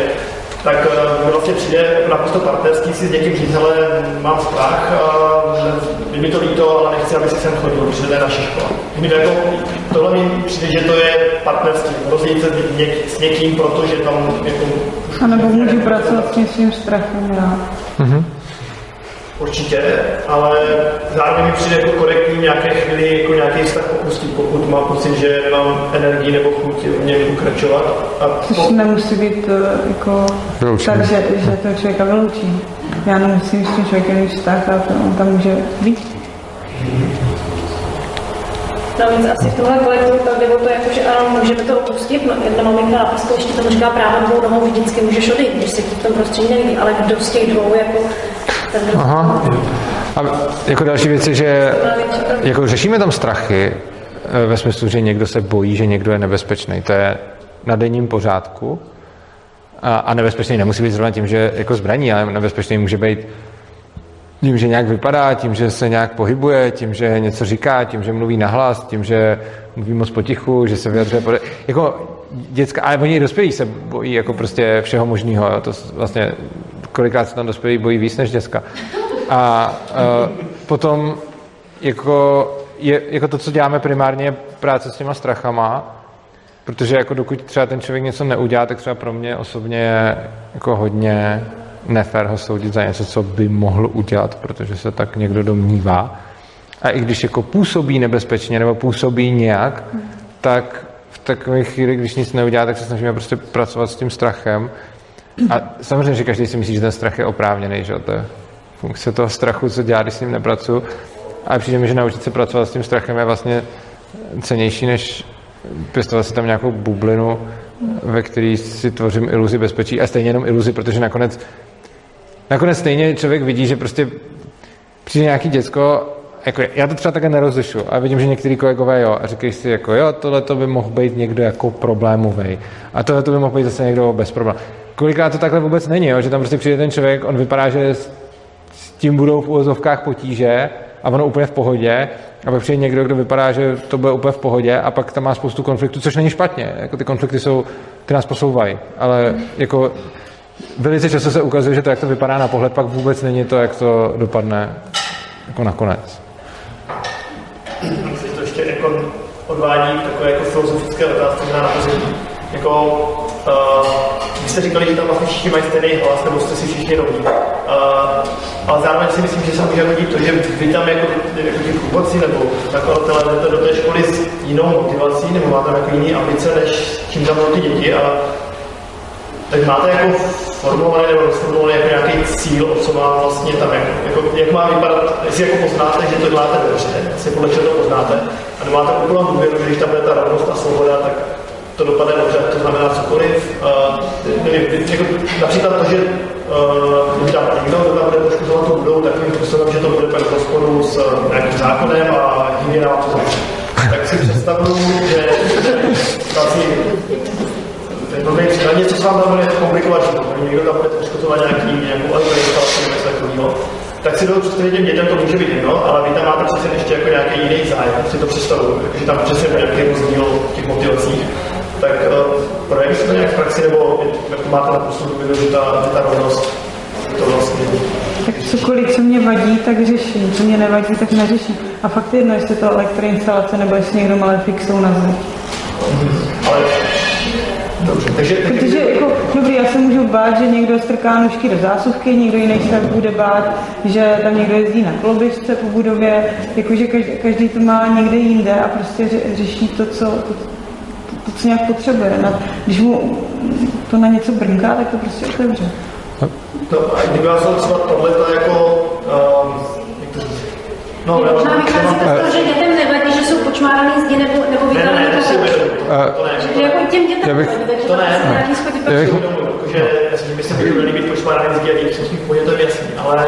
tak mi vlastně přijde naprosto partnerský si s někým říct, ale mám strach, je mi to líto, ale nechci, aby si sem chodil, protože to je naše škola. Mi to jako, tohle mi přijde, že to je partnerství, rozjít se něk, s někým, protože tam jako... A nebo můžu pracovat s tím svým strachem, já. Mm-hmm. Určitě, ale zároveň mi přijde jako korektní nějaké chvíli jako nějaký vztah opustit, pokud mám pocit, že nemám energii nebo chuť v něm pokračovat. A Což po... nemusí být uh, jako tak, že, že to člověka vyloučí. Já nemusím s tím člověkem mít vztah a to, on tam může být. Navíc asi v tomhle kolektivu tak jde o to, jako, že ano, můžeme to opustit, no, jedna maminka na paskovišti to říká právě dvou nohou vždycky můžeš odejít, když se ti v tom prostředí nelíbí, ale kdo z těch dvou jako Aha. A jako další věc je, že jako řešíme tam strachy eh, ve smyslu, že někdo se bojí, že někdo je nebezpečný. To je na denním pořádku. A, a nebezpečný nemusí být zrovna tím, že jako zbraní, ale nebezpečný může být tím, že nějak vypadá, tím, že se nějak pohybuje, tím, že něco říká, tím, že mluví nahlas, tím, že mluví moc potichu, že se vyjadřuje pode... Jako dětská, ale oni i dospělí se bojí jako prostě všeho možného. To vlastně kolikrát se tam dospělí bojí víc než děcka. A uh, potom jako, je, jako to, co děláme primárně, je práce s těma strachama, protože jako dokud třeba ten člověk něco neudělá, tak třeba pro mě osobně je jako hodně nefér ho soudit za něco, co by mohl udělat, protože se tak někdo domnívá. A i když jako působí nebezpečně nebo působí nějak, tak v takové chvíli, když nic neudělá, tak se snažíme prostě pracovat s tím strachem. A samozřejmě, že každý si myslí, že ten strach je oprávněný, že to je funkce toho strachu, co dělá, když s ním nepracuju. Ale přijde mi, že naučit se pracovat s tím strachem je vlastně cenější, než pěstovat si tam nějakou bublinu, ve který si tvořím iluzi bezpečí a stejně jenom iluzi, protože nakonec nakonec stejně člověk vidí, že prostě přijde nějaký děcko, jako já to třeba také nerozlišu a vidím, že některý kolegové jo a říkají si jako jo, tohle to by mohl být někdo jako problémový a tohle to by mohl být zase někdo bez problémů. Kolikrát to takhle vůbec není, jo? že tam prostě přijde ten člověk, on vypadá, že s tím budou v úvozovkách potíže a ono úplně v pohodě a pak přijde někdo, kdo vypadá, že to bude úplně v pohodě a pak tam má spoustu konfliktů, což není špatně. Jako ty konflikty jsou, ty nás posouvají, ale jako velice často se ukazuje, že to, jak to vypadá na pohled, pak vůbec není to, jak to dopadne jako nakonec. Myslím, to ještě jako odvádí takové jako filozofické otázky na pozemí. Jako, uh, vy jste říkali, že tam vlastně všichni mají stejný hlas, nebo jste si všichni rovní. Uh, ale zároveň si myslím, že se může hodit to, že vy tam jako, jako ti průvodci nebo zakladatelé jdete do té školy s jinou motivací, nebo máte jako jiný ambice, než čím tam ty děti. A tak máte jako formulovaný nebo rozformulovaný jako nějaký cíl, co má vlastně tam, jako, jako, jak má vypadat, jestli jako poznáte, že to děláte dobře, jestli podle čeho to poznáte, a nemáte úplnou důvěru, že když tam bude ta rovnost a svoboda, tak to dopadne dobře, to znamená cokoliv. Uh, nevím, jako, například to, že uh, tam někdo, kdo tam bude poškozovat tu budou takovým způsobem, že to bude pak rozporu s uh, nějakým zákonem a hygiena to. Tak si představuju, že vlastně to je třeba něco, co vám tam bude komplikovat život. Někdo tam bude poškozovat nějaký, nějakou elektroinstalaci nebo něco takového. Tak si to představit těm dětem to může být jedno, ale vy tam máte přece ještě jako nějaký jiný zájem, si to představuju, že tam přesně nějaký rozdíl v těch motivacích tak uh, projeví se to nějak v praxi, nebo jak máte na posud že ta, že ta rovnost to vlastně... Tak cokoliv, co mě vadí, tak řeším. Co mě nevadí, tak neřeším. A fakt jedno, jestli to elektroinstalace, nebo jestli někdo malé fixou na zem. Ale Dobře, takže, takže... Protože jako, dobrý, já se můžu bát, že někdo strká nůžky do zásuvky, někdo jiný se bude bát, že tam někdo jezdí na koloběžce po budově, jakože každý, každý to má někde jinde a prostě ře, řeší to, co, to, to, co nějak potřebuje. Na, když mu to na něco brnká, tak to prostě otevře. To, a kdyby vás třeba tohle jako, um, jak to říct, No, možná vychází to z toho, že dětem počmáraný zdi nebo, nebo vypadaný ne, ne, ne, Že jako těm dětem bych, nevadí, takže to ne, nějaký schodí pak bych, že myslím, že by se měli být počmáraný zdi a děti jsou v pohodě, to je jasný, ale...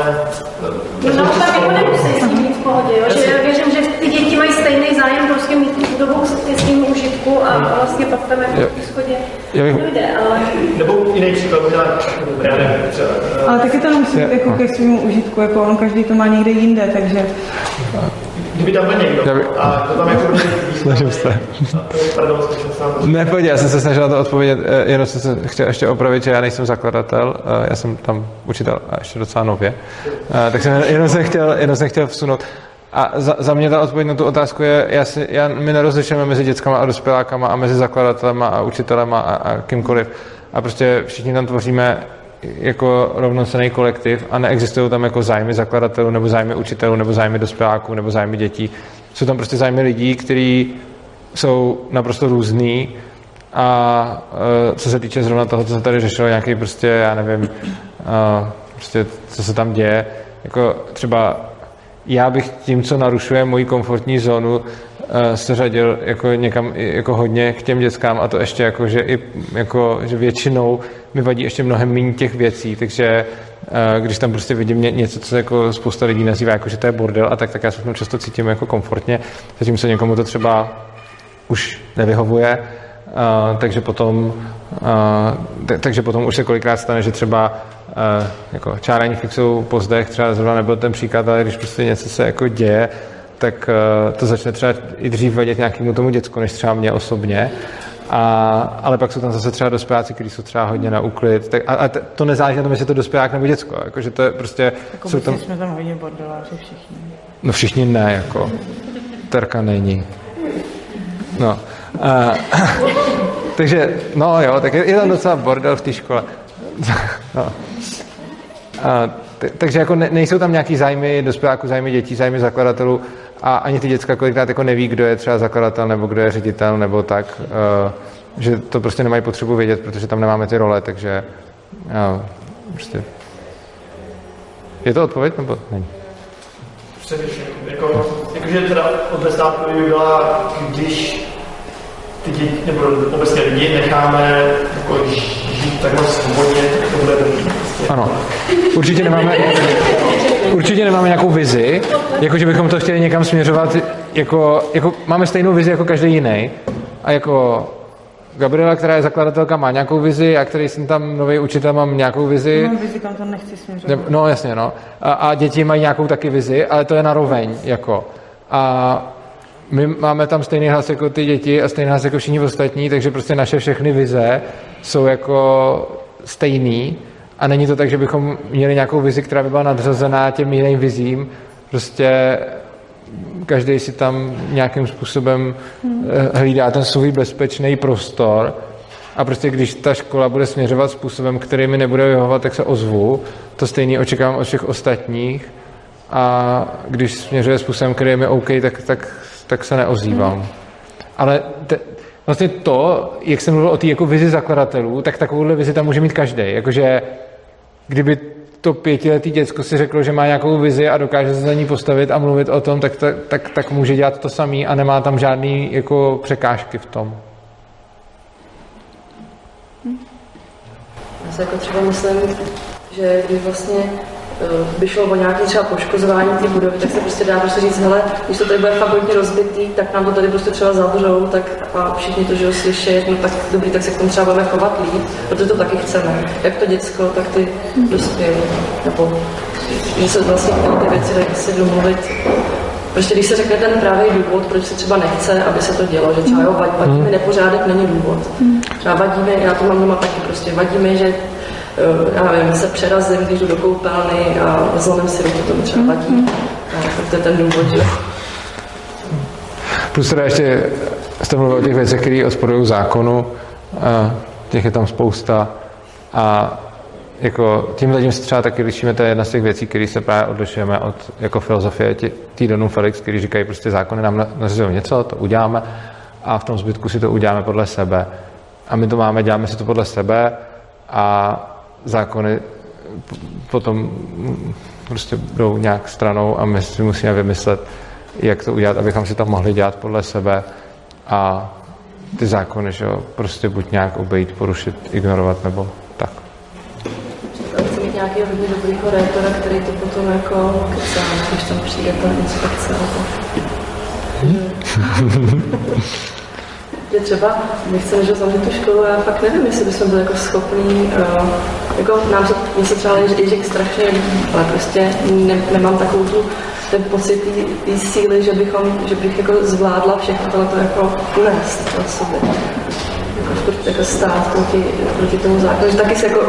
No, no tak jako nemusí s tím být v pohodě, jo? že já věřím, že ty děti mají stejný zájem prostě mít tu budovu s tím užitku a vlastně pak tam jako v schodě dojde, ale... Nebo jiný příklad, možná, já nevím, třeba... Ale taky to nemusí být jako ke svému užitku, jako on každý to má někde jinde, takže... Kdyby tam byl někdo, by... a to tam jako Snažím se. Pardon, Ne, pojď, já jsem se snažil na to odpovědět, eh, jenom jsem se chtěl ještě opravit, že já nejsem zakladatel, eh, já jsem tam učitel a ještě docela nově, eh, tak jsem jenom jsem chtěl, jenom jsem chtěl vsunout. A za, za mě ta odpověď na tu otázku je, já si, já, my nerozlišujeme mezi dětskama a dospělákama a mezi zakladatelema a učitelema a, a kýmkoliv. A prostě všichni tam tvoříme jako rovnocený kolektiv a neexistují tam jako zájmy zakladatelů nebo zájmy učitelů nebo zájmy dospěláků nebo zájmy dětí. Jsou tam prostě zájmy lidí, kteří jsou naprosto různý a uh, co se týče zrovna toho, co se tady řešilo, nějaký prostě, já nevím, uh, prostě co se tam děje, jako třeba já bych tím, co narušuje moji komfortní zónu, uh, se řadil jako někam jako hodně k těm dětskám a to ještě jako, že, i, jako, že většinou mi vadí ještě mnohem méně těch věcí, takže uh, když tam prostě vidím ně, něco, co jako spousta lidí nazývá jako, že to je bordel a tak, tak já se v tom často cítím jako komfortně, zatímco někomu to třeba už nevyhovuje, uh, takže potom uh, takže potom už se kolikrát stane, že třeba uh, jako čárání fixou po zdech, třeba zrovna nebyl ten příklad, ale když prostě něco se jako děje, tak uh, to začne třeba i dřív vadit nějakému tomu děcku, než třeba mě osobně. A, ale pak jsou tam zase třeba dospěláci, kteří jsou třeba hodně na úklid. Tak, a, a to nezáleží na tom, jestli to dospělák nebo děcko. Jako, že to je prostě... Jako jsou tam, jsme tam hodně bordeláři všichni. No všichni ne, jako. Terka není. No. A, [LAUGHS] takže, no jo, tak je, je tam docela bordel v té škole. [LAUGHS] no. A, t- takže jako ne, nejsou tam nějaký zájmy dospěláků, zájmy dětí, zájmy zakladatelů a ani ty děcka kolikrát jako neví, kdo je třeba zakladatel nebo kdo je ředitel nebo tak, uh, že to prostě nemají potřebu vědět, protože tam nemáme ty role, takže uh, prostě je to odpověď nebo není? Především, jako, jakože teda obecná by byla, když ty děti, nebo obecně lidi necháme jako žít takhle svobodně, to bude. Prostě. Ano. Určitě nemáme, určitě nemáme nějakou vizi, jako že bychom to chtěli někam směřovat, jako, jako máme stejnou vizi jako každý jiný. A jako Gabriela, která je zakladatelka, má nějakou vizi, a který jsem tam nový učitel, mám nějakou vizi. Mám vizi, kam to nechci směřovat. No jasně, no. A, a děti mají nějakou taky vizi, ale to je naroveň, jako. A my máme tam stejný hlas jako ty děti a stejný hlas jako všichni ostatní, takže prostě naše všechny vize jsou jako stejný a není to tak, že bychom měli nějakou vizi, která by byla nadřazená těm jiným vizím. Prostě každý si tam nějakým způsobem eh, hlídá ten svůj bezpečný prostor a prostě když ta škola bude směřovat způsobem, který mi nebude vyhovovat, tak se ozvu. To stejný očekávám od všech ostatních a když směřuje způsobem, který je mi OK, tak, tak, tak se neozývám. Ale te, vlastně to, jak jsem mluvil o té jako vizi zakladatelů, tak takovouhle vizi tam může mít každý. Jakože kdyby to pětiletý děcko si řeklo, že má nějakou vizi a dokáže se za ní postavit a mluvit o tom, tak, tak, tak, tak může dělat to samý a nemá tam žádný jako překážky v tom. Já si jako třeba myslím, že když vlastně by šlo o nějaké třeba poškozování té budovy, tak se prostě dá prostě říct, hele, když to tady bude fakt hodně rozbitý, tak nám to tady prostě třeba zavřou, tak a všichni to, že ho slyší, no tak dobrý, tak se k tomu třeba budeme chovat líp, protože to taky chceme. Jak to děcko, tak ty dospělí. Nebo že se vlastně ty věci dají si domluvit Prostě když se řekne ten právý důvod, proč se třeba nechce, aby se to dělo, že třeba jo, vadí, mi nepořádek, není důvod. Třeba vadí mi, já to mám doma taky prostě, vadí mi, že eh, já nevím, se přerazím, když jdu do koupelny a zlomím si ruku, to mi třeba vadí. A tak to je ten důvod, že Plus teda ještě jste mluvil o těch věcech, které odporují zákonu, a těch je tam spousta a jako tímhle tím se třeba taky lišíme, to je jedna z těch věcí, které se právě odlišujeme od jako filozofie Týdonu Felix, který říkají, prostě zákony nám nařizují něco, to uděláme a v tom zbytku si to uděláme podle sebe. A my to máme, děláme si to podle sebe a zákony potom prostě jdou nějak stranou a my si musíme vymyslet, jak to udělat, abychom si to mohli dělat podle sebe a ty zákony, že jo, prostě buď nějak obejít, porušit, ignorovat nebo tak chci mít nějakého hodně dobrýho rétora, který to potom jako kecá, když tam přijde ta inspekce. [LAUGHS] že třeba my chceme, že zavřít tu školu, já fakt nevím, jestli bychom byli jako schopní, uh, jako nám se, mě se třeba Ježek strašně líbí, ale prostě ne, nemám takovou tu ten pocit té síly, že, bychom, že bych jako zvládla všechno tohle to jako unést na sobě. Jako, jako stát proti, proti tomu zákonu. Že taky se jako uh,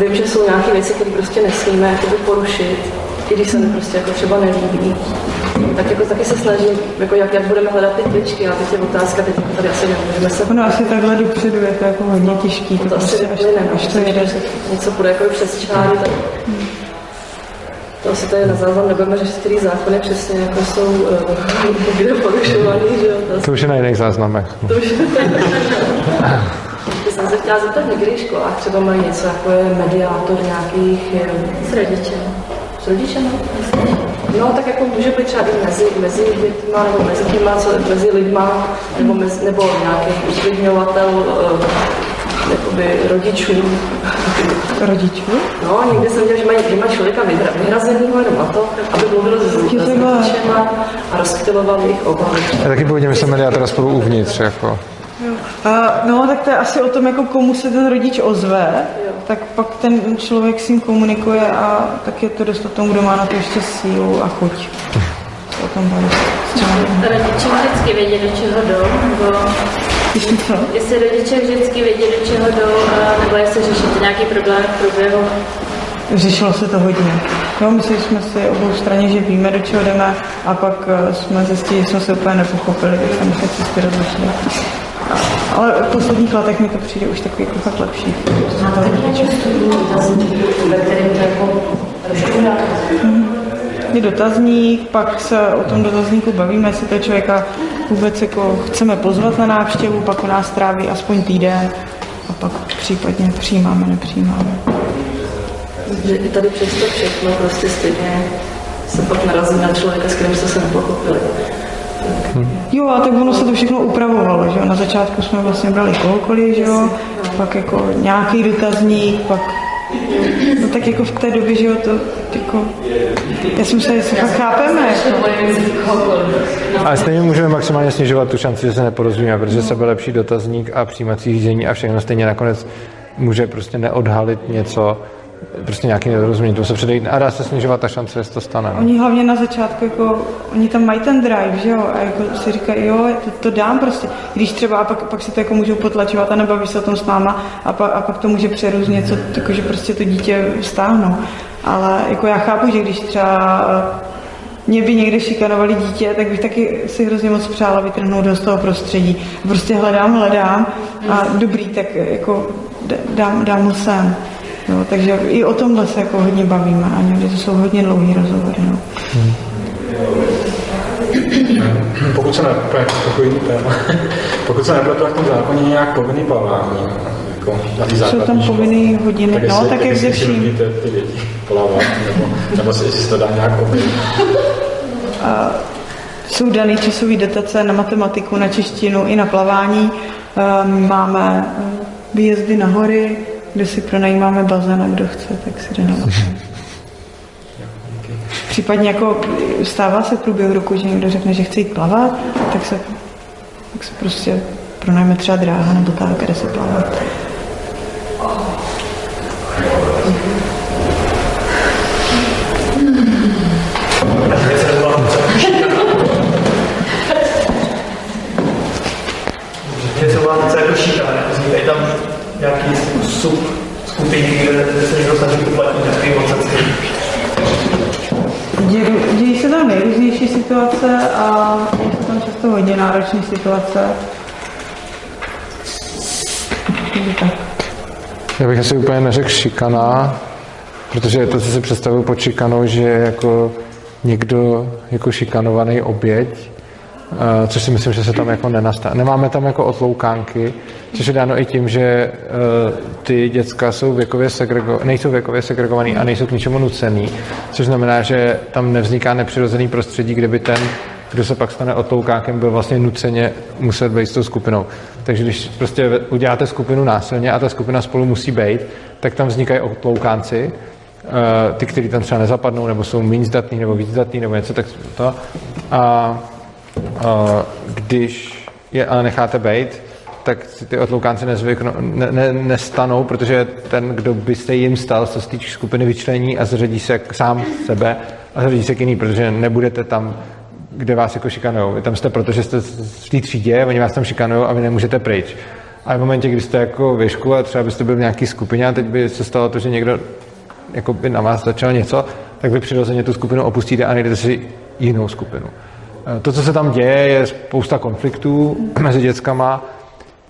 vím, že jsou nějaké věci, které prostě nesmíme porušit, i když se mi prostě jako třeba nelíbí. Tak jako taky se snažím, jako jak, jak budeme hledat ty kličky, a teď je otázka, teď tady asi nemůžeme se... Ono asi takhle dopředu je to jako hodně těžký. To, to asi prostě, neplyne, až, až to jede. Něco bude jako přes čáry, tak... To asi tady na záznam nebudeme řešit, který zákony přesně jako jsou uh, [LAUGHS] kde porušovaný, že jo? To, to už je na jiných záznamech. To už [LAUGHS] Já jsem se chtěla zeptat, v některých školách třeba mají něco jako je mediátor nějakých... S rodičem. S rodičem? No, tak jako může být třeba i mezi, mezi dětma, nebo mezi těma, co, mezi lidma, nebo, mezi, nebo nějaký uklidňovatel uh, jakoby rodičů. Rodičů? No, někdy jsem viděla, že mají, že mají člověka vyhrazenýho jenom na to, aby mluvil s, s rodičema a rozptiloval jejich obavy. Já taky původně jsem mediátora spolu uvnitř, jako. A, no, tak to je asi o tom, jako komu se ten rodič ozve, jo. tak pak ten člověk s ním komunikuje a tak je to dost o tom, kdo má na to ještě sílu a chuť. O tom bavit. Rodiče vždycky vědí, do čeho jdou, nebo Jestli co? jestli rodiče vždycky vědí, do čeho jdou, nebo jestli řešíte nějaký problém v průběhu. Řešilo se to hodně. No, mysleli jsme si obou straně, že víme, do čeho jdeme, a pak eh, jsme zjistili, že jsme se úplně nepochopili, tak jsme se cesty rozlišili. A- Ale v posledních letech mi to přijde už takový jako fakt lepší. ve kterém to jako trošku Je dotazník, pak se o tom dotazníku bavíme, jestli to člověka vůbec jako chceme pozvat na návštěvu, pak u nás tráví aspoň týden a pak případně přijímáme, nepřijímáme. Tady přes to všechno prostě stejně se pak narazí na člověka, s kterým jste se nepochopili. Jo, a tak ono se to všechno upravovalo, že jo. Na začátku jsme vlastně brali kohokoliv, že jo. Pak jako nějaký dotazník, pak No tak jako v té době, že jo, to jako, já jsem se, jestli fakt chápeme. Jako. Ale stejně můžeme maximálně snižovat tu šanci, že se neporozumíme, protože sebe lepší dotazník a přijímací řízení a všechno stejně nakonec může prostě neodhalit něco, prostě nějaký nedorozumění, to se předejít a dá se snižovat ta šance, že to stane. No. Oni hlavně na začátku, jako, oni tam mají ten drive, že jo, a jako si říkají, jo, to, to dám prostě, když třeba, a pak, pak si to jako můžou potlačovat a nebaví se o tom s náma a pak, a pak to může přerůst něco, jako, že prostě to dítě stáhnou. Ale jako já chápu, že když třeba eh, mě by někde šikanovali dítě, tak bych taky si hrozně moc přála vytrhnout do toho prostředí. Prostě hledám, hledám a dobrý, tak jako dám, dám mu sem. Jo, takže i o tomhle se jako hodně bavíme a někdy to jsou hodně dlouhý rozhovory. No. Hmm. [CLEARS THROAT] Pokud se nepletu, téma, [LAUGHS] pokud se nepletu, tak v tom zákoně nějak povinný plavání. Jako jsou tam povinný hodiny, tak no, tak jak ze vším. ty děti plavat, nebo, nebo si, si to dá nějak [LAUGHS] A jsou dané časové dotace na matematiku, na češtinu i na plavání. Um, máme výjezdy na hory, kde si pronajímáme bazén a kdo chce, tak si jde na bazén. Případně jako stává se v průběhu roku, že někdo řekne, že chce jít plavat, tak se, tak se prostě pronajme třeba dráha nebo tak, kde se plavat. Že se vám chce jako šíkané, vznikají tam nějaký sub skupinky, kde, se někdo snaží uplatnit nějaký mocenský. Dějí se tam nejrůznější situace a jsou tam často hodně náročné situace. Já bych asi úplně neřekl šikana, protože to, co si představuju pod šikanou, že je jako někdo jako šikanovaný oběť, Uh, což si myslím, že se tam jako nenastane. Nemáme tam jako otloukánky, což je dáno i tím, že uh, ty děcka jsou věkově segrego- nejsou věkově segregovaný a nejsou k ničemu nucený, což znamená, že tam nevzniká nepřirozený prostředí, kde by ten, kdo se pak stane otloukánkem, byl vlastně nuceně muset být s tou skupinou. Takže když prostě uděláte skupinu násilně a ta skupina spolu musí být, tak tam vznikají otloukánci, uh, ty, kteří tam třeba nezapadnou, nebo jsou méně zdatný, nebo víc zdatný, nebo něco tak to. A když je ale necháte být, tak si ty otloukánci nezvyknou, ne, ne, nestanou, protože ten, kdo byste jim stal, se té skupiny vyčlení a zředí se k sám sebe a zředí se k jiný, protože nebudete tam, kde vás jako šikanují. Vy tam jste, protože jste v té třídě, oni vás tam šikanují a vy nemůžete pryč. A v momentě, kdy jste jako věšku a třeba byste byl v nějaké skupině a teď by se stalo to, že někdo jako by na vás začal něco, tak vy přirozeně tu skupinu opustíte a najdete si jinou skupinu. To, co se tam děje, je spousta konfliktů mezi dětskama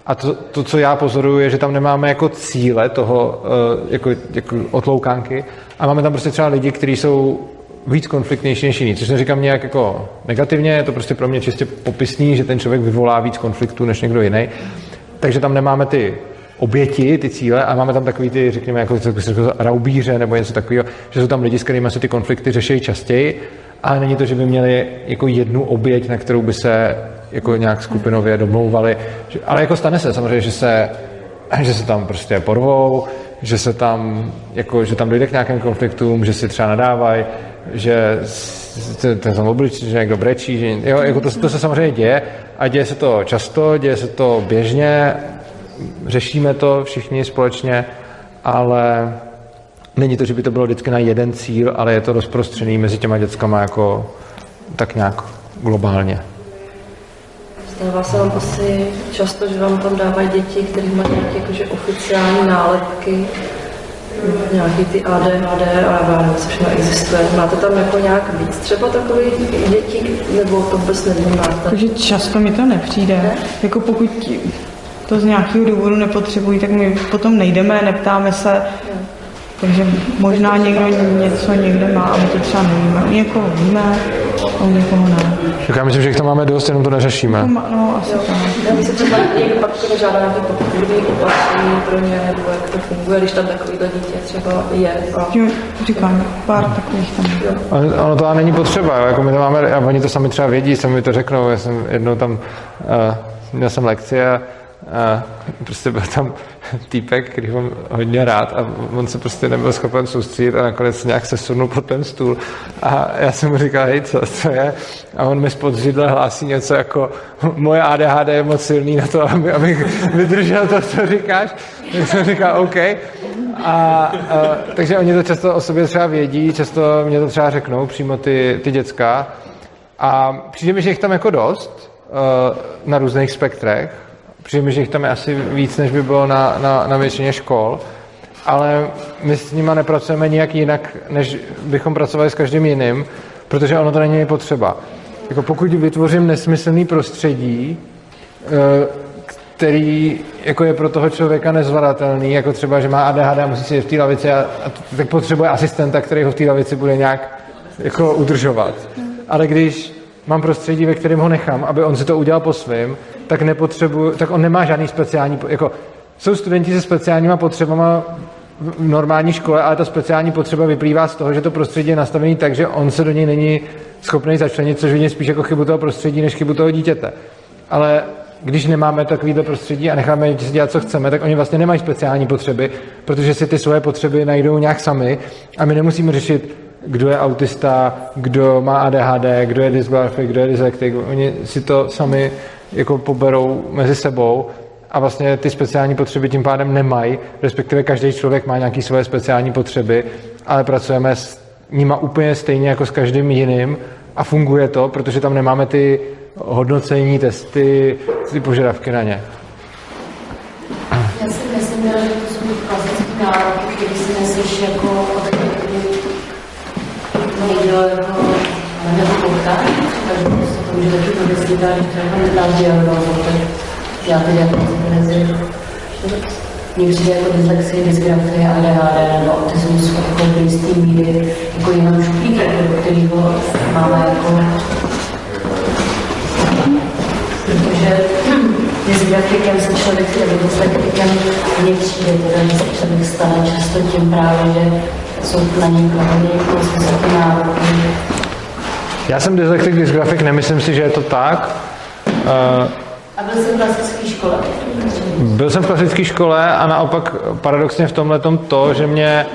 a to, to, co já pozoruju, je, že tam nemáme jako cíle toho, eh, jako, jako otloukánky a máme tam prostě třeba lidi, kteří jsou víc konfliktnější než jiný, což neříkám nějak jako negativně, je to prostě pro mě čistě popisný, že ten člověk vyvolá víc konfliktů než někdo jiný. Takže tam nemáme ty oběti, ty cíle a máme tam takový ty, řekněme, jako, jako raubíře nebo něco takového, že jsou tam lidi, s kterými se ty konflikty řeší častěji ale není to, že by měli jako jednu oběť, na kterou by se jako nějak skupinově domlouvali. Ale jako stane se samozřejmě, že se, že se tam prostě porvou, že se tam, jako, že tam dojde k nějakým konfliktům, že si třeba nadávají, že ten tam obličí, že někdo brečí, že, jo, jako to, to se samozřejmě děje a děje se to často, děje se to běžně, řešíme to všichni společně, ale Není to, že by to bylo vždycky na jeden cíl, ale je to rozprostřený mezi těma dětskama jako tak nějak globálně. Stává se vám asi často, že vám tam dávají děti, které mají nějaké jakože oficiální nálepky, nějaký ty ADHD a já nevím, co všechno existuje. Máte tam jako nějak víc třeba takových dětí, nebo to vůbec nevnímáte? Takže často mi to nepřijde. Ne? Jako pokud to z nějakého důvodu nepotřebují, tak my potom nejdeme, neptáme se. Ne takže možná někdo něco někde má a my to třeba nevíme. My jako víme, a u někoho ne. Tak já myslím, že jich tam máme dost, jenom to neřešíme. No, no asi tak. Já se třeba někdo pak jako žádá nějaké podpůrné opatření pro ně, nebo jak to funguje, když tam takovýhle dítě třeba je. A... Říkám, pár takových tam. Ono ono to ale není potřeba, jako my to máme, a oni to sami třeba vědí, sami mi to řeknou, já jsem jednou tam, uh, měl jsem lekci a a prostě byl tam týpek, který mám hodně rád a on se prostě nebyl schopen soustředit a nakonec nějak se sunul pod ten stůl a já jsem mu říkal, hej, co to je? A on mi spod židle hlásí něco jako moje ADHD je moc silný na to, aby, abych vydržel to, co říkáš. Tak jsem říkal, OK. A, a, takže oni to často o sobě třeba vědí, často mě to třeba řeknou, přímo ty, ty děcka. A přijde mi, že jich tam jako dost uh, na různých spektrech. Přijde že jich tam je asi víc, než by bylo na, na, na většině škol. Ale my s nima nepracujeme nijak jinak, než bychom pracovali s každým jiným, protože ono to není potřeba. Jako pokud vytvořím nesmyslný prostředí, eh, který jako je pro toho člověka nezvladatelný, jako třeba, že má ADHD a musí sedět v té lavici a, a tak potřebuje asistenta, který ho v té lavici bude nějak jako udržovat. Ale když mám prostředí, ve kterém ho nechám, aby on si to udělal po svém, tak nepotřebuji, tak on nemá žádný speciální, jako jsou studenti se speciálníma potřebama v normální škole, ale ta speciální potřeba vyplývá z toho, že to prostředí je nastavené tak, že on se do něj není schopný začlenit, což vidím spíš jako chybu toho prostředí, než chybu toho dítěte. Ale když nemáme takovýto prostředí a necháme je dělat, co chceme, tak oni vlastně nemají speciální potřeby, protože si ty svoje potřeby najdou nějak sami a my nemusíme řešit, kdo je autista, kdo má ADHD, kdo je dysgrafik, kdo je dyslektik. Oni si to sami jako poberou mezi sebou a vlastně ty speciální potřeby tím pádem nemají, respektive každý člověk má nějaké svoje speciální potřeby, ale pracujeme s nima úplně stejně jako s každým jiným a funguje to, protože tam nemáme ty hodnocení, testy, ty požadavky na ně. Já si myslím, že to jsou klasické nároky, které si neseš jako jako nebo kouká, takže prostě to může taky to vysvětlit, že třeba nedám diagnózu, tak. Já ty diagnózy mezi mně přijde jako dyslexie, dysgrafie, ADHD nebo autismus jako do jistý míry jako jenom šuplík, do kterého máme jako protože [CLEARS THROAT] dysgrafikem se člověk nebo dyslektikem mně přijde, teda, že se člověk stane často tím právě, že jsou na něj kladeny jako vysoké nároky. Já jsem dyslektik, dysgrafik, nemyslím si, že je to tak. Uh, A byl jsem v klasické škole. Byl jsem v klasické škole a naopak paradoxně v tomhle to, že mě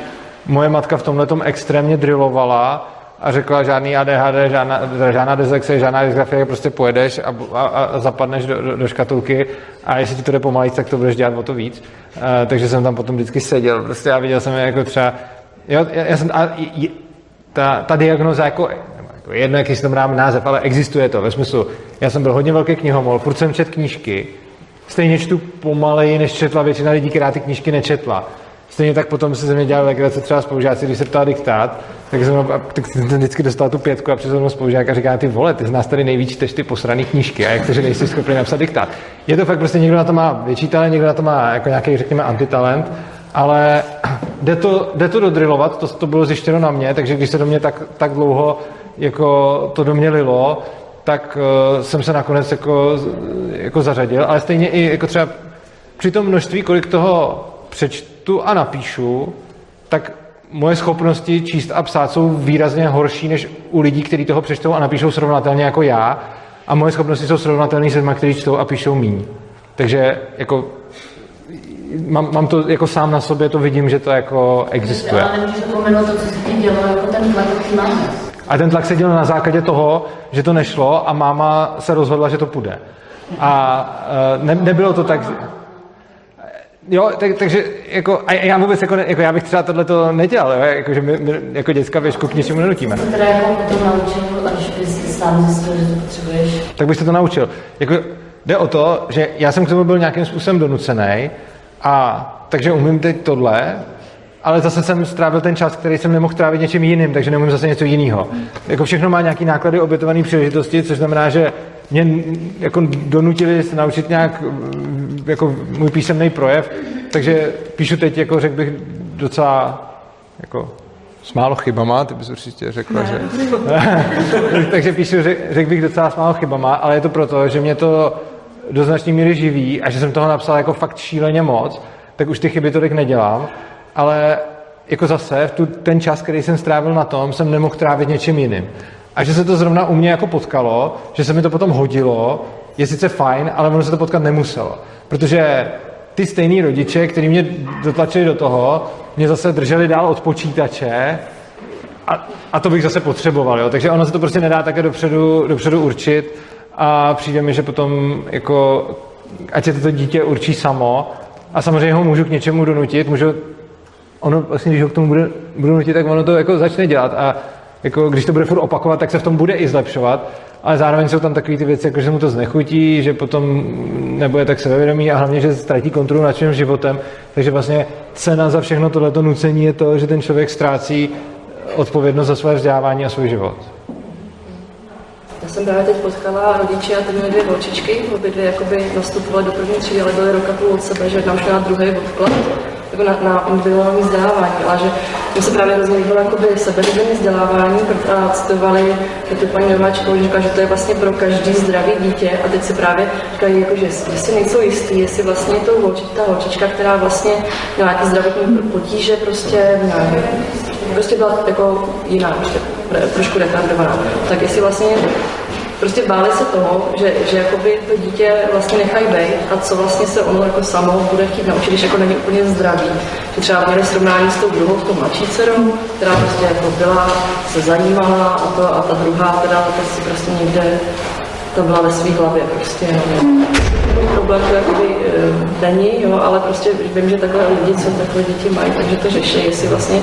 moje matka v tomhle extrémně drillovala a řekla žádný ADHD, žádná, žádná dyslexie, žádná dysgrafie, prostě pojedeš a, a, a zapadneš do, do, do, škatulky a jestli ti to jde pomalít, tak to budeš dělat o to víc. Uh, takže jsem tam potom vždycky seděl. Prostě já viděl jsem je jako třeba, jo, já, já jsem, a, j, ta, ta diagnoza jako, jako jedno, jaký si tomu dám název, ale existuje to ve smyslu, já jsem byl hodně velký knihomol, furt jsem čet knížky, stejně čtu pomaleji, než četla většina lidí, která ty knížky nečetla. Stejně tak potom se ze mě dělal legrace třeba spolužáci, když se ptal diktát, tak jsem, tak jsem vždycky dostal tu pětku a přišel mnou spolužák a říká, ty vole, ty z nás tady nejvíc čteš ty posraný knížky a jak to, že nejsi schopný napsat diktát. Je to fakt prostě někdo na to má větší talent, někdo na to má jako nějaký, řekněme, antitalent, ale jde to, jde to dodrilovat, to, to bylo zjištěno na mě, takže když se do mě tak, tak dlouho jako to do mě lilo, tak uh, jsem se nakonec jako, jako zařadil, ale stejně i jako třeba při tom množství, kolik toho přečtu a napíšu, tak moje schopnosti číst a psát jsou výrazně horší než u lidí, kteří toho přečtou a napíšou srovnatelně jako já. A moje schopnosti jsou srovnatelné s lidmi, kteří čtou a píšou míň. Takže jako mám, mám to jako sám na sobě, to vidím, že to jako existuje. Ale nemůžu zapomenout to, co se dělo, jako ten tlak, který máme. A ten tlak se dělal na základě toho, že to nešlo a máma se rozhodla, že to půjde. A ne, nebylo to tak... Jo, tak, takže jako, a já vůbec jako, jako já bych třeba tohle to nedělal, jo, jako, že my, my jako děcka věšku k něčemu nenutíme. Teda jako to naučil, až bys si sám zjistil, že to potřebuješ? Tak bych se to naučil. Jako, jde o to, že já jsem k tomu byl nějakým způsobem donucený a takže umím teď tohle, ale zase jsem strávil ten čas, který jsem nemohl trávit něčím jiným, takže neumím zase něco jiného. Jako všechno má nějaký náklady obětované příležitosti, což znamená, že mě jako donutili se naučit nějak jako můj písemný projev, takže píšu teď, jako řekl bych, docela jako s málo chybama, ty bys určitě řekla, že... [LAUGHS] Takže píšu, řek, řekl bych docela s málo chybama, ale je to proto, že mě to do značné míry živí a že jsem toho napsal jako fakt šíleně moc, tak už ty chyby tolik nedělám, ale jako zase v tu, ten čas, který jsem strávil na tom, jsem nemohl trávit něčím jiným. A že se to zrovna u mě jako potkalo, že se mi to potom hodilo, je sice fajn, ale ono se to potkat nemuselo. Protože ty stejný rodiče, kteří mě dotlačili do toho, mě zase drželi dál od počítače a, a to bych zase potřeboval. Jo? Takže ono se to prostě nedá také dopředu, dopředu určit a přijde mi, že potom jako, ať se to dítě určí samo a samozřejmě ho můžu k něčemu donutit, můžu, ono vlastně, když ho k tomu bude, budu nutit, tak ono to jako začne dělat a jako, když to bude furt opakovat, tak se v tom bude i zlepšovat, ale zároveň jsou tam takové ty věci, jako že mu to znechutí, že potom nebude tak sebevědomý a hlavně, že ztratí kontrolu nad svým životem. Takže vlastně cena za všechno tohleto nucení je to, že ten člověk ztrácí odpovědnost za své vzdělávání a svůj život. Já jsem právě teď potkala rodiče a ty měly dvě holčičky, obě dvě jakoby nastupovaly do první třídy, ale byly roka půl od sebe, že jedna už měla druhý odklad jako na, na individuální vzdělávání, ale že mi se právě hrozně líbilo jakoby sebevědomí vzdělávání, protože citovali tu paní Nováčkovou, že říká, že to je vlastně pro každý zdravý dítě. A teď si právě říkají, jako, že, že si nejsou jistý, jestli vlastně je to holči, ta holčička, která vlastně měla nějaký zdravotní potíže, prostě, ne, prostě byla jako jiná, trošku retardovaná. Tak jestli vlastně prostě báli se toho, že, že jakoby to dítě vlastně nechají být a co vlastně se ono jako samo bude chtít naučit, když jako není úplně zdravý. Že třeba měli srovnání s tou druhou, s tou mladší dcerou, která prostě jako byla, se zajímala a, to, a ta druhá teda to si prostě někde to byla ve své hlavě prostě. No. Problém to jakoby e, není, jo, ale prostě vím, že takové lidi, co takové děti mají, takže to řeší, jestli vlastně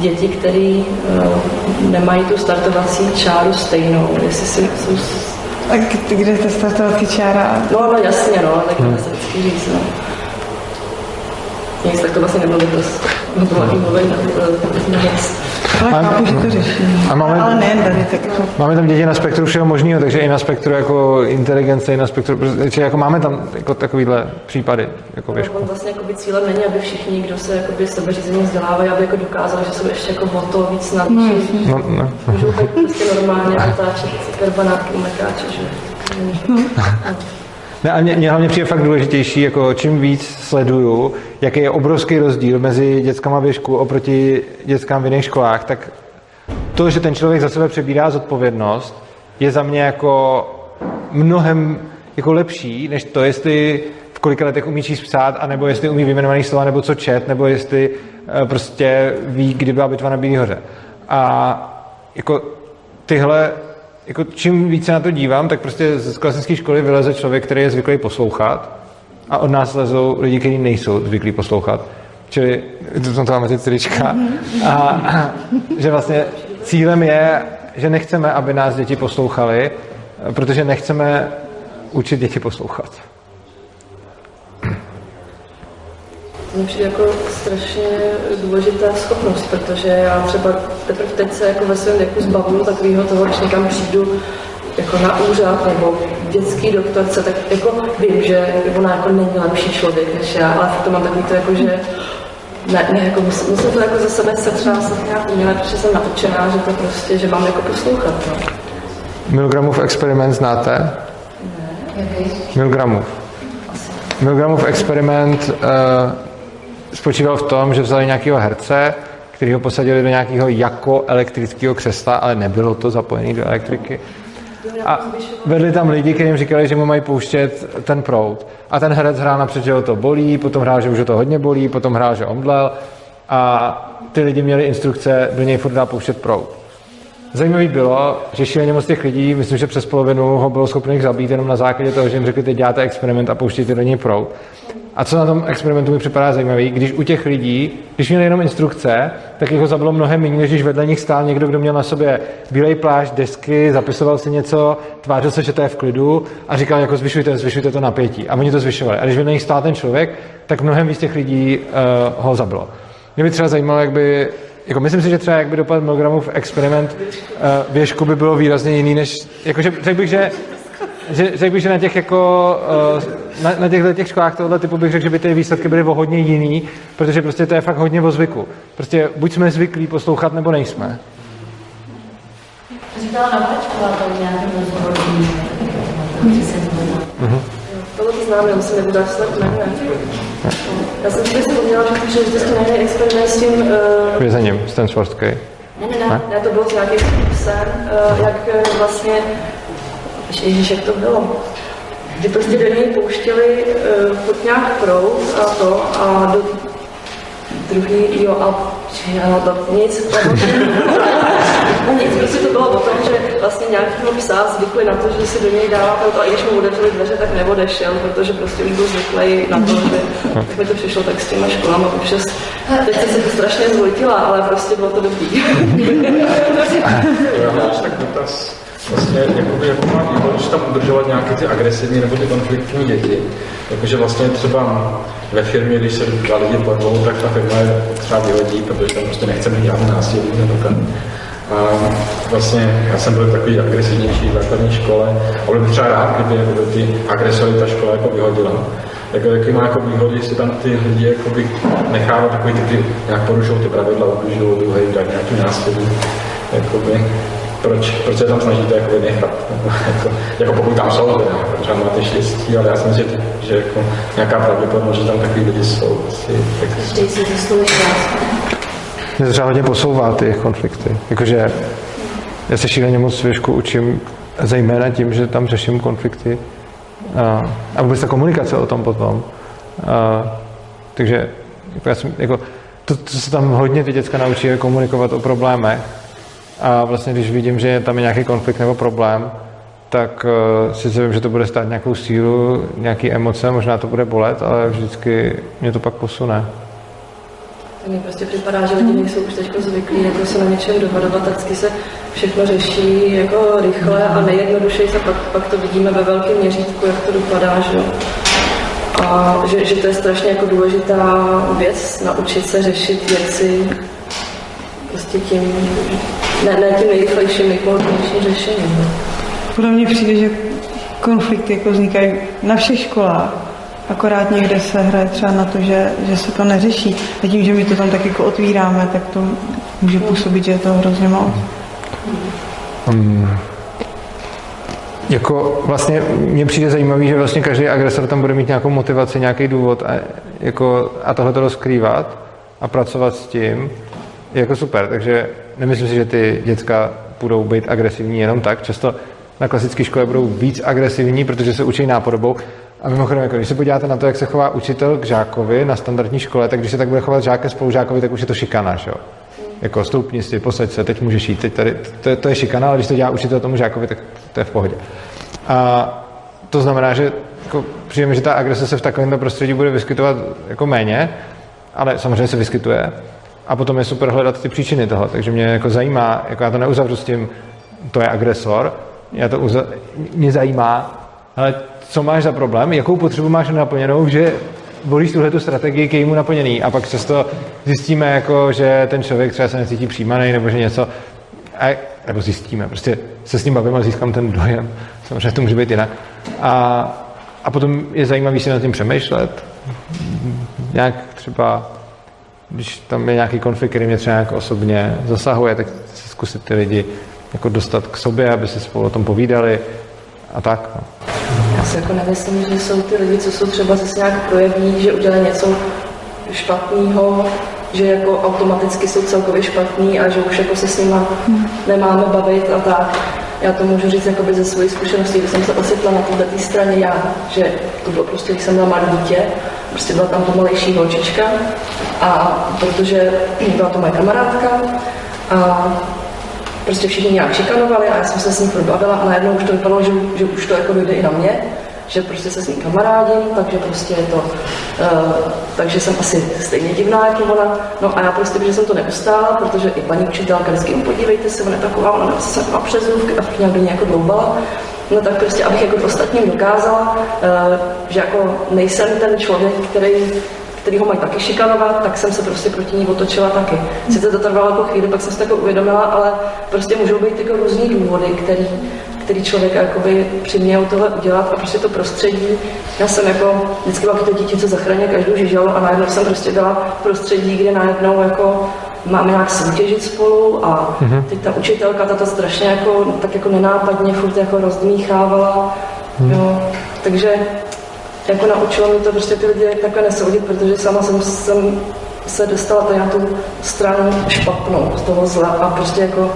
děti, které uh, nemají tu startovací čáru stejnou, jestli si jsou... A kde je ta startovací čára? No, no jasně, no, tak hmm. se vždycky říct, no. Nic, tak to vlastně nebylo to, no to mluvit na, ale chápu, že to. A máme, ale nejen tady, tak jako... Máme tam děti na spektru všeho možného, takže i na spektru jako inteligence, i na spektru, takže jako máme tam jako takovýhle případy jako věšku. No, vlastně jako by cílem není, aby všichni, kdo se jakoby sebeřízení vzdělávají, aby jako dokázali, že jsou ještě jako o to víc na no, no, no. Můžou prostě normálně natáčet karbanátky u mekáče, že? No. Ne, a mě, mě hlavně přijde fakt důležitější, jako čím víc sleduju, jaký je obrovský rozdíl mezi dětskama věšku oproti dětskám v jiných školách, tak to, že ten člověk za sebe přebírá zodpovědnost, je za mě jako mnohem jako lepší, než to, jestli v kolika letech umí číst psát, anebo jestli umí vyjmenovaný slova, nebo co čet, nebo jestli eh, prostě ví, kdy byla bitva na Bílý hoře. A jako tyhle jako čím více na to dívám, tak prostě z klasické školy vyleze člověk, který je zvyklý poslouchat a od nás lezou lidi, kteří nejsou zvyklí poslouchat. Čili, to tam máme ty trička. A, a že vlastně cílem je, že nechceme, aby nás děti poslouchali, protože nechceme učit děti poslouchat. Mně přijde jako strašně důležitá schopnost, protože já třeba teprve teď se jako ve svém věku zbavuju takového toho, když někam přijdu jako na úřad nebo dětský doktorce, tak jako vím, že ona jako není lepší člověk než já, ale to mám takový to jako, že ne, ne jako musím, musím to jako za sebe se třeba nějak uměle, protože jsem naučená, že to prostě, že mám jako poslouchat. No. Milgramův experiment znáte? Ne. Milgramův. Milgramův experiment uh, spočíval v tom, že vzali nějakého herce, který ho posadili do nějakého jako elektrického křesla, ale nebylo to zapojené do elektriky. A vedli tam lidi, kterým říkali, že mu mají pouštět ten proud. A ten herec hrál napřed, že ho to bolí, potom hrál, že už ho to hodně bolí, potom hrál, že omdlel a ty lidi měli instrukce do něj furt dál pouštět proud. Zajímavé bylo, že šíleně moc těch lidí, myslím, že přes polovinu ho bylo schopných zabít jenom na základě toho, že jim řekli, teď děláte experiment a pouštějte do něj proud. A co na tom experimentu mi připadá zajímavé, když u těch lidí, když měli jenom instrukce, tak jich ho zabilo mnohem méně, než když vedle nich stál někdo, kdo měl na sobě bílej plášť, desky, zapisoval si něco, tvářil se, že to je v klidu a říkal, jako zvyšujte, zvyšujte to napětí. A oni to zvyšovali. A když vedle nich stál ten člověk, tak mnohem víc těch lidí uh, ho zabilo. Mě by třeba zajímalo, jak by jako myslím si, že třeba jak by dopadl Milgramův experiment uh, věžku by bylo výrazně jiný, než, jakože řekl bych, že že řekl bych, že na těch jako, eh, na, na těchto těch školách tohle typu bych řekl, že by ty výsledky byly o hodně jiný, protože prostě to je fakt hodně o zvyku. Prostě buď jsme zvyklí poslouchat, nebo nejsme. Říkala na Vačku, a to rozhovoru. Mhm. Tohle to znám, já musím nebudu až se jmenuje. Já jsem si vzpomněla, že to vždycky najde experiment s tím... Uh... Vězením, Stanfordský. Ne, ne, ne, ne, to bylo s nějakým psem, uh, jak vlastně... Ježíš, jak to bylo? Že prostě do něj pouštěli uh, pod nějak prout a to a do druhý, jo, a, a to nic, [LAUGHS] no nic, prostě to bylo o tom, že vlastně nějakého psa zvykli na to, že si do něj dává to a když mu otevřeli dveře, tak neodešel, protože prostě už byl zvyklý na to, že tak mi to přišlo tak s těma školama občas. Teď jsem se to strašně zlojtila, ale prostě bylo to dobrý. Já mám tak dotaz vlastně jakoby, jako má výhodu, že tam udržovat nějaké ty agresivní nebo ty konfliktní děti. Jakože vlastně třeba ve firmě, když se dva lidi porvou, tak ta firma je třeba vyhodí, protože tam prostě nechce mít žádný násilí nebo ten. A vlastně já jsem byl takový agresivnější v základní škole, ale bych třeba rád, kdyby jako ty agresory ta škola jako vyhodila. Jako, jaký má jako výhody, jestli tam ty lidi jakoby nechávat takový ty, ty nějak porušují ty pravidla, ubližují druhý, dají nějaký násilí. Jakoby, proč, proč se tam snažíte jako nechat? [LAUGHS] jako, jako pokud tam jsou, teda, třeba máte štěstí, ale já si myslím, že, že jako nějaká pravděpodobnost, že tam takový lidi jsou. Asi, si zaslouží Mě to třeba hodně posouvá ty konflikty. Jakože já se šíleně moc věšku učím, zejména tím, že tam řeším konflikty a, a vůbec ta komunikace o tom potom. A, takže jako já jsem, jako, to, to se tam hodně ty děcka naučí je komunikovat o problémech a vlastně když vidím, že tam je nějaký konflikt nebo problém, tak uh, sice vím, že to bude stát nějakou sílu, nějaké emoce, možná to bude bolet, ale vždycky mě to pak posune. Mně prostě připadá, že lidi nejsou už teď zvyklí jako se na něčem dohadovat, vždycky se všechno řeší jako rychle a nejjednodušeji se pak, pak to vidíme ve velkém měřítku, jak to dopadá, že A že, že to je strašně jako důležitá věc, naučit se řešit věci prostě tím, ne, ne tím nejrychlejším, nejpohodlnějším řešením. Podle mě přijde, že konflikty jako vznikají na všech školách, akorát někde se hraje třeba na to, že, že se to neřeší. A tím, že my to tam tak jako otvíráme, tak to může působit, že je to hrozně moc. Um, jako vlastně mně přijde zajímavý, že vlastně každý agresor tam bude mít nějakou motivaci, nějaký důvod a, jako, a tohle to rozkrývat a pracovat s tím je jako super. Takže nemyslím si, že ty děcka budou být agresivní jenom tak. Často na klasické škole budou víc agresivní, protože se učí nápodobou. A mimochodem, jako když se podíváte na to, jak se chová učitel k žákovi na standardní škole, tak když se tak bude chovat žák ke spolužákovi, tak už je to šikana, že jo? Jako stoupni si, posaď se, teď můžeš jít, teď tady, to, je, to je šikana, ale když to dělá učitel tomu žákovi, tak to je v pohodě. A to znamená, že jako, přijeme, že ta agrese se v takovémto prostředí bude vyskytovat jako méně, ale samozřejmě se vyskytuje. A potom je super hledat ty příčiny toho. Takže mě jako zajímá, jako já to neuzavřu s tím, to je agresor, já to uza- mě zajímá, ale co máš za problém, jakou potřebu máš naplněnou, že volíš tuhle tu strategii k jejímu naplnění? A pak často zjistíme, jako, že ten člověk třeba se necítí přijímaný nebo že něco, a, nebo zjistíme, prostě se s ním bavím a získám ten dojem, samozřejmě to může být jinak. A, a potom je zajímavý si nad tím přemýšlet, nějak třeba když tam je nějaký konflikt, který mě třeba nějak osobně zasahuje, tak si zkusit ty lidi jako dostat k sobě, aby si spolu o tom povídali a tak. No. Já si jako nemyslím, že jsou ty lidi, co jsou třeba zase nějak projeví, že udělají něco špatného, že jako automaticky jsou celkově špatný a že už jako se s nima nemáme bavit a tak. Já to můžu říct jakoby ze své zkušenosti, když jsem se osvětla na této straně já, že to bylo prostě, když jsem byla malé dítě, prostě byla tam pomalejší holčička a protože byla to moje kamarádka a prostě všichni nějak šikanovali a já jsem se s ní furt bavila a najednou už to vypadalo, že, že už to jako dojde i na mě, že prostě se s ní kamarádím, takže prostě je to, uh, takže jsem asi stejně divná jako ona. No a já prostě, protože jsem to neustála, protože i paní učitelka vždycky, podívejte se, ona je taková, ona se má přes a nějak do ní jako dloubala. No tak prostě, abych jako ostatním dokázala, uh, že jako nejsem ten člověk, který který ho mají taky šikanovat, tak jsem se prostě proti ní otočila taky. Sice to trvalo jako chvíli, pak jsem si to jako uvědomila, ale prostě můžou být jako různý důvody, který, který člověk jakoby přiměl tohle udělat a prostě to prostředí. Já jsem jako vždycky byla to dítě, co zachrání každou žižalu a najednou jsem prostě byla v prostředí, kde najednou jako máme nějak soutěžit spolu a mm-hmm. teď ta učitelka ta to strašně jako, tak jako nenápadně furt jako rozdmíchávala. Mm. Jo. Takže jako naučilo mi to prostě ty lidi takhle nesoudit, protože sama jsem, jsem se dostala tady na tu stranu špatnou z toho zla a prostě jako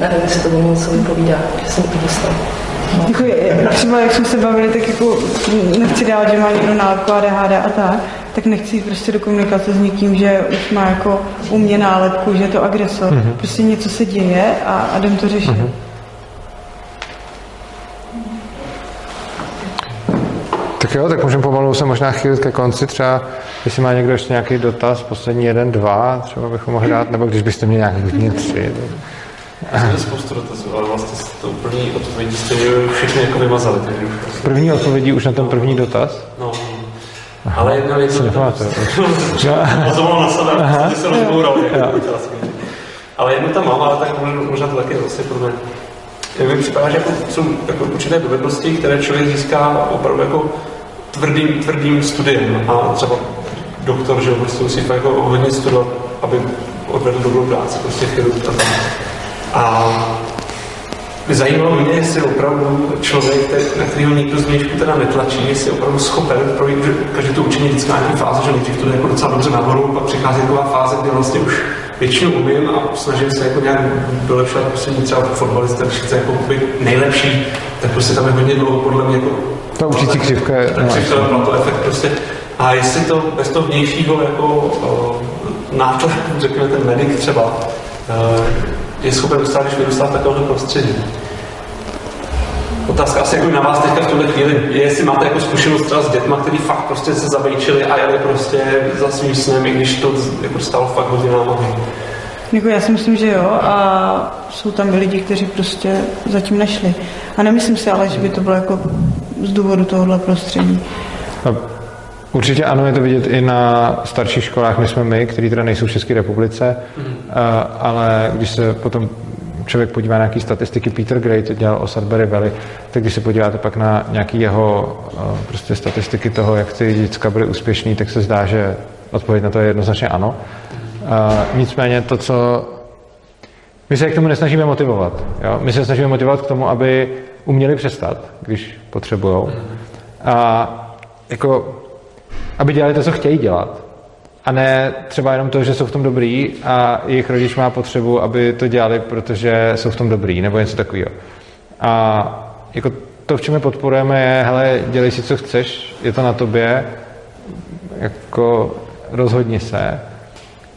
nevím, jestli to bylo něco vypovídá, že jsem to dostala. No. Děkuji. Třeba jak jsme se bavili, tak jako nechci dát, že má někdo nálepku ADHD a tak, tak nechci jít prostě do komunikace s někým, že už má jako u mě nálepku, že je to agresor. Mm-hmm. Prostě něco se děje a, a jdem to řešit. Mm-hmm. Tak jo, tak můžeme pomalu se možná chýlit ke konci. Třeba, jestli má někdo ještě nějaký dotaz, poslední jeden, dva, třeba bychom mohli dát, nebo když byste měli nějaký hodně tři. Tak... spoustu dotazů, ale vlastně to první odpovědi jste všechny jako vymazali. První odpovědi už na ten první dotaz? No. Aha, ale jedna věc... Si nepamatuju. Pozval na sebe, se rozboural. Ale jednu tam mám, ale tak možná to taky vlastně pro mě. Mi připadá, že jako, jsou jako určité dovednosti, které člověk získá opravdu jako tvrdým, tvrdým studiem a třeba doktor, že prostě musí fakt jako hodně studovat, aby odvedl dobrou práci, prostě chirurg a tak. A zajímalo mě, jestli opravdu člověk, na kterého nikdo z měčku teda netlačí, jestli je opravdu schopen projít, každý to učení vždycky nějaký fáze, že nejdřív to jde jako docela dobře nahoru, pak přichází taková fáze, kdy vlastně už většinu umím a snažím se jako nějak vylepšovat, prostě třeba fotbalista, když chce jako být nejlepší, tak prostě tam je hodně dlouho podle mě jako ta učící křivka je... Křivka to efekt prostě. A jestli to bez toho vnějšího jako nátlaku, řekněme ten medic třeba, uh, je schopen dostat, když vyrůstá v takovémhle prostředí. Otázka asi jako na vás teďka v tuhle chvíli je, jestli máte jako zkušenost třeba s dětma, kteří fakt prostě se zabejčili a jeli prostě za svým snem, i když to jako stalo fakt hodně námahy. Jako já si myslím, že jo a jsou tam lidi, kteří prostě zatím nešli. A nemyslím si ale, že by to bylo jako z důvodu tohohle prostředí. No, určitě ano, je to vidět i na starších školách, my jsme my, kteří teda nejsou v České republice, mm. ale když se potom člověk podívá na nějaké statistiky, Peter Gray to dělal o Sudbury Valley, tak když se podíváte pak na nějaké jeho prostě statistiky toho, jak ty děcka byly úspěšný, tak se zdá, že odpověď na to je jednoznačně ano. nicméně to, co my se k tomu nesnažíme motivovat. Jo? My se snažíme motivovat k tomu, aby uměli přestat, když potřebují. A jako, aby dělali to, co chtějí dělat. A ne třeba jenom to, že jsou v tom dobrý a jejich rodič má potřebu, aby to dělali, protože jsou v tom dobrý, nebo něco takového. A jako to, v čem je podporujeme, je, hele, dělej si, co chceš, je to na tobě, jako rozhodni se.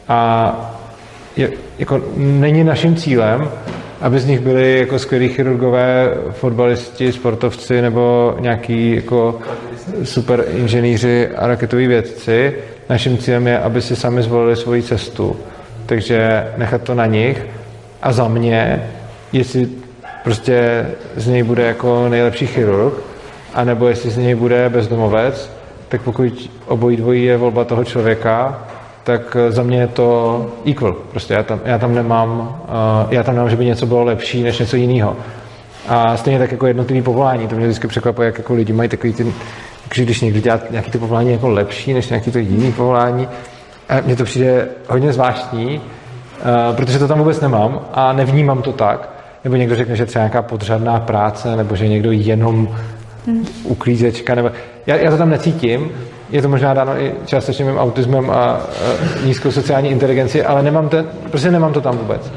A je, jako není naším cílem, aby z nich byli jako skvělí chirurgové, fotbalisti, sportovci nebo nějaký jako super inženýři a raketoví vědci. Naším cílem je, aby si sami zvolili svoji cestu. Takže nechat to na nich. A za mě, jestli prostě z něj bude jako nejlepší chirurg, anebo jestli z něj bude bezdomovec, tak pokud obojí dvojí je volba toho člověka, tak za mě je to equal. Prostě já tam, já tam nemám, uh, já tam nemám, že by něco bylo lepší než něco jiného. A stejně tak jako jednotlivý povolání, to mě vždycky překvapuje, jak jako lidi mají takový ty, že když někdo dělá nějaký ty povolání jako lepší než nějaký to jiný povolání, a mně to přijde hodně zvláštní, uh, protože to tam vůbec nemám a nevnímám to tak. Nebo někdo řekne, že třeba nějaká podřadná práce, nebo že někdo jenom hmm. uklízečka, nebo já, já to tam necítím, je to možná dáno i částečně mým autismem a, a nízkou sociální inteligenci, ale nemám ten, prostě nemám to tam vůbec.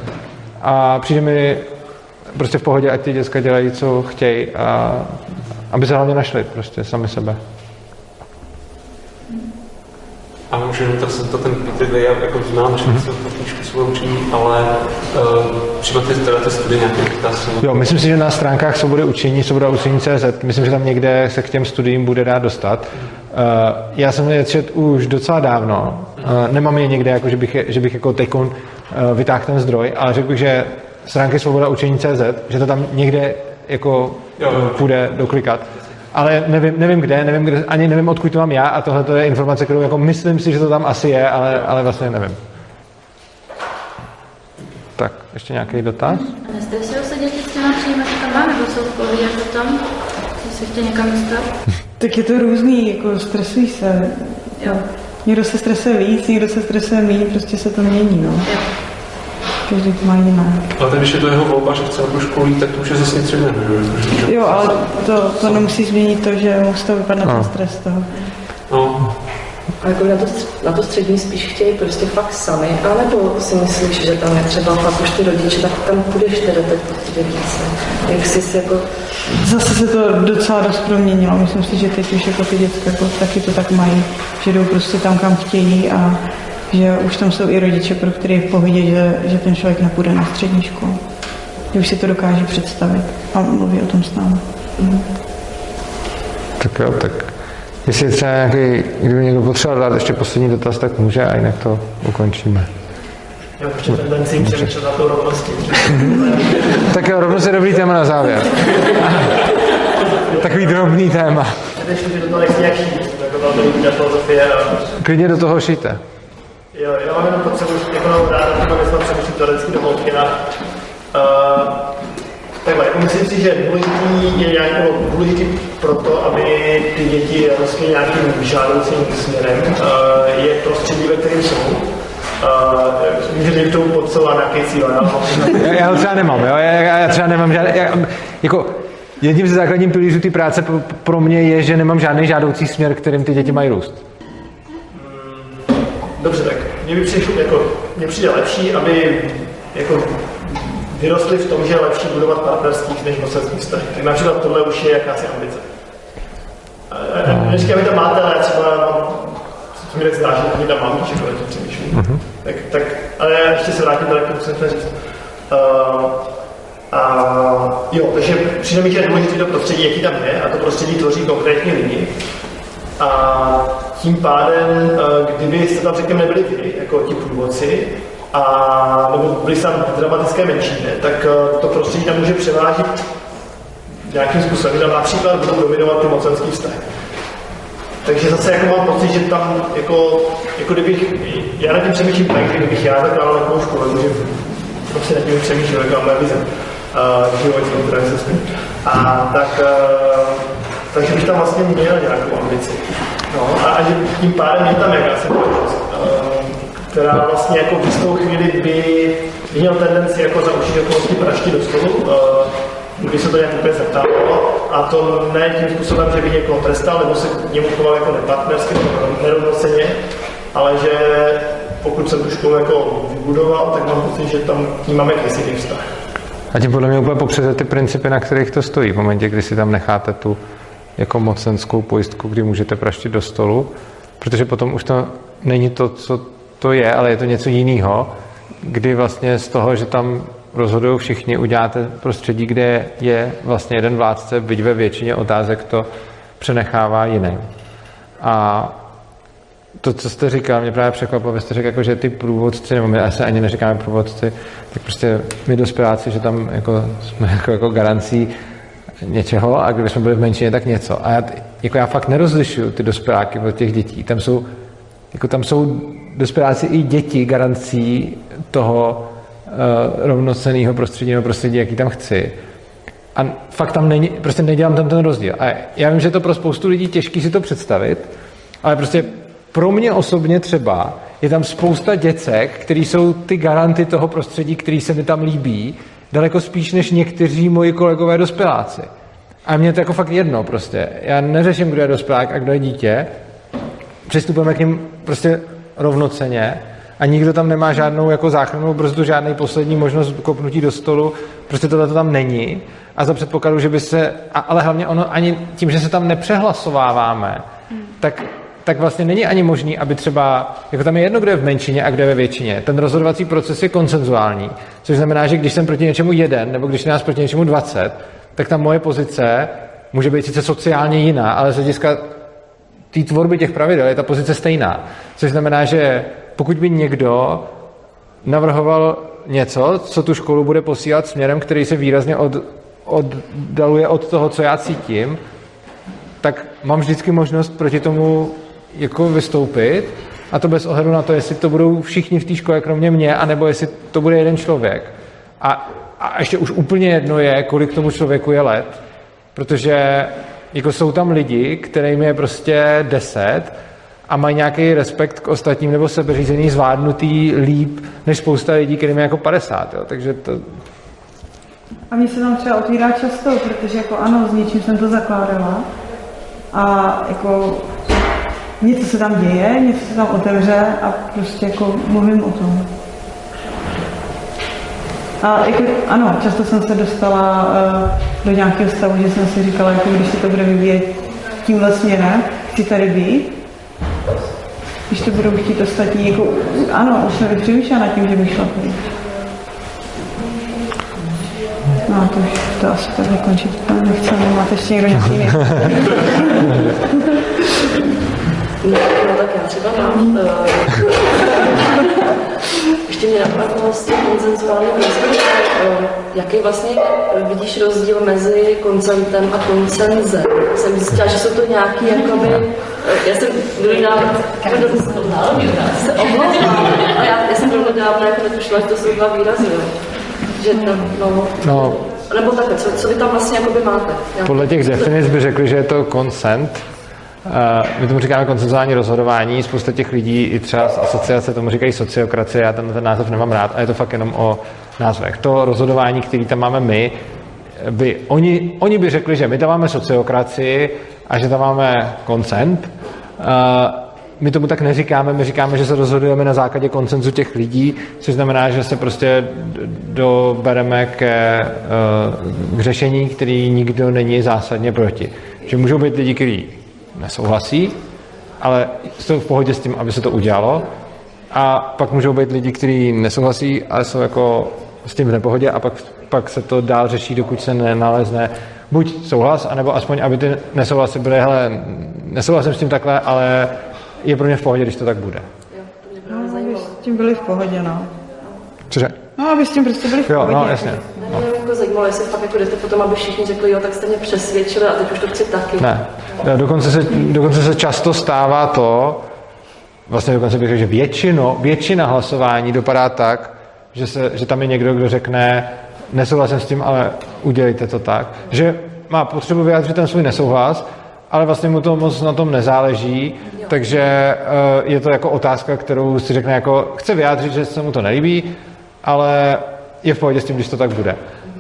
A přijde mi prostě v pohodě, ať ty děcka dělají, co chtějí a aby se hlavně našli prostě sami sebe. A můžeme to, to ten Peter Day, jako znám, že mm-hmm. to knížky svou učení, ale uh, třeba ty, teda ty studie nějaké Jo, myslím si, že na stránkách Svobody učení, Svoboda učení CZ, myslím, že tam někde se k těm studiím bude dát dostat. Uh, já jsem je čet už docela dávno. Uh, nemám je někde, jako, že, bych, že bych jako tekon uh, vytáhl ten zdroj, ale řekl bych, že stránky Svoboda učení CZ, že to tam někde jako jo, jo. půjde doklikat. Ale nevím, nevím kde, nevím kde, ani nevím, odkud to mám já a tohle to je informace, kterou jako myslím si, že to tam asi je, ale, ale vlastně nevím. Tak, ještě nějaký dotaz? A nestresují se děti s těma přijímačkama, nebo jsou v pohodě jako tam, když se chtějí někam dostat? [LAUGHS] Tak je to různý, jako stresují se. Jo. Někdo se stresuje víc, někdo se stresuje méně, prostě se to mění, no. Jo. Každý to má jiné. Ale když je to jeho volba, že chce školu jít, tak to už je zase něco jiného. že? Jo, ale to, to nemusí změnit to, že mu z toho vypadne ten stres z toho. No, A jako na to, na to střední spíš chtějí prostě fakt sami, anebo si myslíš, že tam je třeba fakt už ty rodiče, tak tam půjdeš teda teď prostě více. Jak jsi si jako, Zase se to docela dost proměnilo. Myslím si, že teď už jako ty děcka jako taky to tak mají, že jdou prostě tam, kam chtějí a že už tam jsou i rodiče, pro které je v pohodě, že, že ten člověk nepůjde na střední školu. Že už si to dokáže představit a mluví o tom s námi. Tak jo, tak jestli třeba nějaký, kdyby někdo potřeboval dát ještě poslední dotaz, tak může a jinak to ukončíme. Já mám ještě tendenci přemýšlet na to rovnosti. [LAUGHS] Tak jo, rovno se dobrý téma na závěr. Takový drobný téma. Klidně do toho šijte. Jo, já mám jenom potřebu, jako mám rád, že mám myslím přemýšlím teoreticky do hloubky na... Uh, takhle, jako myslím si, že důležitý je nějak, nebo důležitý proto, aby ty děti rostly nějakým žádoucím směrem, uh, je prostředí, ve kterém jsou. Uh, může někdo podcelovat nějaký cíl, já Já, ho třeba nemám, jo? Já, já, třeba nemám žádný, já, jako, jedním ze základních pilířů té práce pro mě je, že nemám žádný žádoucí směr, kterým ty děti mají růst. Dobře, tak mě by přišlo, jako, mně přijde lepší, aby jako vyrostli v tom, že je lepší budovat partnerství než mocenský vztah. Tak například tohle už je jakási ambice. A- a- a Neříkám, že tam máte, ale já třeba co mi tak zdá, že tam mám, že to přemýšlím. Tak, tak, ale já ještě se vrátím tady k tomu, co jsem chtěl říct. Uh, a jo, takže přijde mi, že je důležité to prostředí, jaký tam je, a to prostředí tvoří konkrétní lidi. A tím pádem, eh, kdyby jste tam, řekněme, nebyli vy, jako ti průvodci, a, nebo byli tam v dramatické menšině, tak eh, to prostředí tam může převážit nějakým způsobem, že tam například budou dominovat ty mocenský vztahy. Takže zase jako mám pocit, že tam jako, jako kdybych, já nad tím přemýšlím tak, že kdybych já zakládal takovou školu, takže prostě nad tím přemýšlím, jaká moje vize uh, životní, která se. A tak, takže bych tam vlastně měl nějakou ambici. No, a, že tím pádem je tam jakási uh, která vlastně jako v jistou chvíli by měl tendenci jako za určitě okolnosti praštit do stolu, uh, kdyby se to nějak úplně zeptávalo, a to ne tím způsobem, že by někoho trestal, nebo se k němu choval jako nepartnersky, nerovnoceně, ale že pokud jsem tu školu jako vybudoval, tak mám pocit, že tam k ní máme jakýsi vztah. A tím podle mě úplně popřete ty principy, na kterých to stojí. V momentě, kdy si tam necháte tu jako mocenskou pojistku, kdy můžete praštit do stolu, protože potom už to není to, co to je, ale je to něco jiného, kdy vlastně z toho, že tam rozhodují všichni, uděláte prostředí, kde je vlastně jeden vládce, byť ve většině otázek to přenechává jiným. A to, co jste říkal, mě právě překvapilo, vy jste řekl, jako, že ty průvodci, nebo my asi ani neříkáme průvodci, tak prostě my dospěláci, že tam jako, jsme jako, jako garancí něčeho a když jsme byli v menšině, tak něco. A já, jako já fakt nerozlišuju ty dospěláky od těch dětí. Tam jsou, jako tam jsou dospěláci i děti garancí toho uh, rovnoceného prostředí nebo prostředí, jaký tam chci. A fakt tam není, prostě nedělám tam ten rozdíl. A já vím, že je to pro spoustu lidí těžký si to představit, ale prostě pro mě osobně třeba je tam spousta děcek, který jsou ty garanty toho prostředí, který se mi tam líbí, daleko spíš než někteří moji kolegové dospěláci. A mě to jako fakt jedno prostě. Já neřeším, kdo je dospělák a kdo je dítě. Přistupujeme k ním prostě rovnoceně a nikdo tam nemá žádnou jako záchrannou brzdu, žádný poslední možnost kopnutí do stolu. Prostě tohle to tam není. A za předpokladu, že by se, a, ale hlavně ono ani tím, že se tam nepřehlasováváme, tak tak vlastně není ani možný, aby třeba, jako tam je jedno, kdo je v menšině a kdo je ve většině. Ten rozhodovací proces je konsenzuální, což znamená, že když jsem proti něčemu jeden, nebo když nás proti něčemu 20, tak ta moje pozice může být sice sociálně jiná, ale z hlediska té tvorby těch pravidel je ta pozice stejná. Což znamená, že pokud by někdo navrhoval něco, co tu školu bude posílat směrem, který se výrazně od, oddaluje od toho, co já cítím, tak mám vždycky možnost proti tomu jako vystoupit A to bez ohledu na to, jestli to budou všichni v té škole, kromě mě, anebo jestli to bude jeden člověk. A, a ještě už úplně jedno je, kolik tomu člověku je let, protože jako jsou tam lidi, kterým je prostě deset a mají nějaký respekt k ostatním nebo sebeřízení zvládnutý líp než spousta lidí, kterým je jako 50. Jo. Takže to... A mě se tam třeba otvírá často, protože jako ano, s něčím jsem to zakládala a jako něco se tam děje, něco se tam otevře a prostě jako mluvím o tom. A jako, ano, často jsem se dostala uh, do nějakého stavu, že jsem si říkala, jako když se to bude vyvíjet tímhle směrem, chci tady být. Když to budou chtít ostatní, jako, ano, už jsem přemýšlela nad tím, že bych šla tady. No, to už to asi takhle končit nechceme. Máte ještě někdo nějaký [LAUGHS] No, tak já třeba mám. Uh, [LAUGHS] ještě mě napadlo s tím koncenzuálním uh, jaký vlastně vidíš rozdíl mezi koncentem a koncenzem? Jsem zjistila, že jsou to nějaký jakoby, já jsem druhý návrh, se omlouvám, a já, já jsem do nedávno jako netušila, že to jsou dva výrazy, jo. Že to, no, no, nebo takhle, co, co vy tam vlastně jakoby máte? Podle těch definic by řekli, že je to consent, my tomu říkáme koncenzuální rozhodování, spousta těch lidí, i třeba z asociace tomu říkají sociokracie, já ten, ten název nemám rád a je to fakt jenom o názvech. To rozhodování, který tam máme my, by, oni, oni by řekli, že my tam máme sociokracii a že tam máme koncent. My tomu tak neříkáme, my říkáme, že se rozhodujeme na základě koncenzu těch lidí, což znamená, že se prostě dobereme ke, k řešení, který nikdo není zásadně proti. Že můžou být lidi, kteří nesouhlasí, ale jsou v pohodě s tím, aby se to udělalo. A pak můžou být lidi, kteří nesouhlasí, ale jsou jako s tím v nepohodě a pak, pak se to dál řeší, dokud se nenalezne buď souhlas, anebo aspoň, aby ty nesouhlasy byly, hele, nesouhlasím s tím takhle, ale je pro mě v pohodě, když to tak bude. Jo, to mě právě no, zajímalo. s tím byli v pohodě, no. Cože? No, aby s tím prostě byli v jo, pohodě. no, jasně. Jako zajímalo, jestli fakt jako jdete potom, aby všichni řekli, jo, tak jste mě přesvědčili a teď už to chci taky. Ne, dokonce se, dokonce se často stává to, vlastně dokonce bych řekl, že většino, většina hlasování dopadá tak, že, se, že tam je někdo, kdo řekne, nesouhlasím s tím, ale udělejte to tak. Že má potřebu vyjádřit ten svůj nesouhlas, ale vlastně mu to moc na tom nezáleží, jo. takže uh, je to jako otázka, kterou si řekne jako, chce vyjádřit, že se mu to nelíbí, ale je v pohodě s tím, když to tak bude.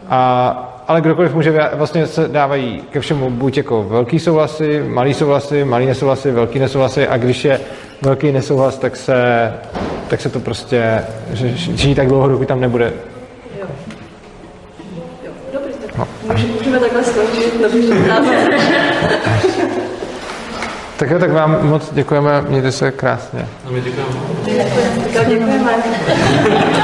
A, ale kdokoliv může, vlastně se dávají ke všemu buď jako velký souhlasy, malý souhlasy, malý nesouhlasy, velký nesouhlasy a když je velký nesouhlas, tak se, tak se to prostě žijí tak dlouho, dokud tam nebude Jo. Jo, dobrý, tak no. můžeme takhle skončit. [LAUGHS] Tak jo, tak vám moc děkujeme, mějte se krásně. A my děkujeme. Děkujeme. děkujeme.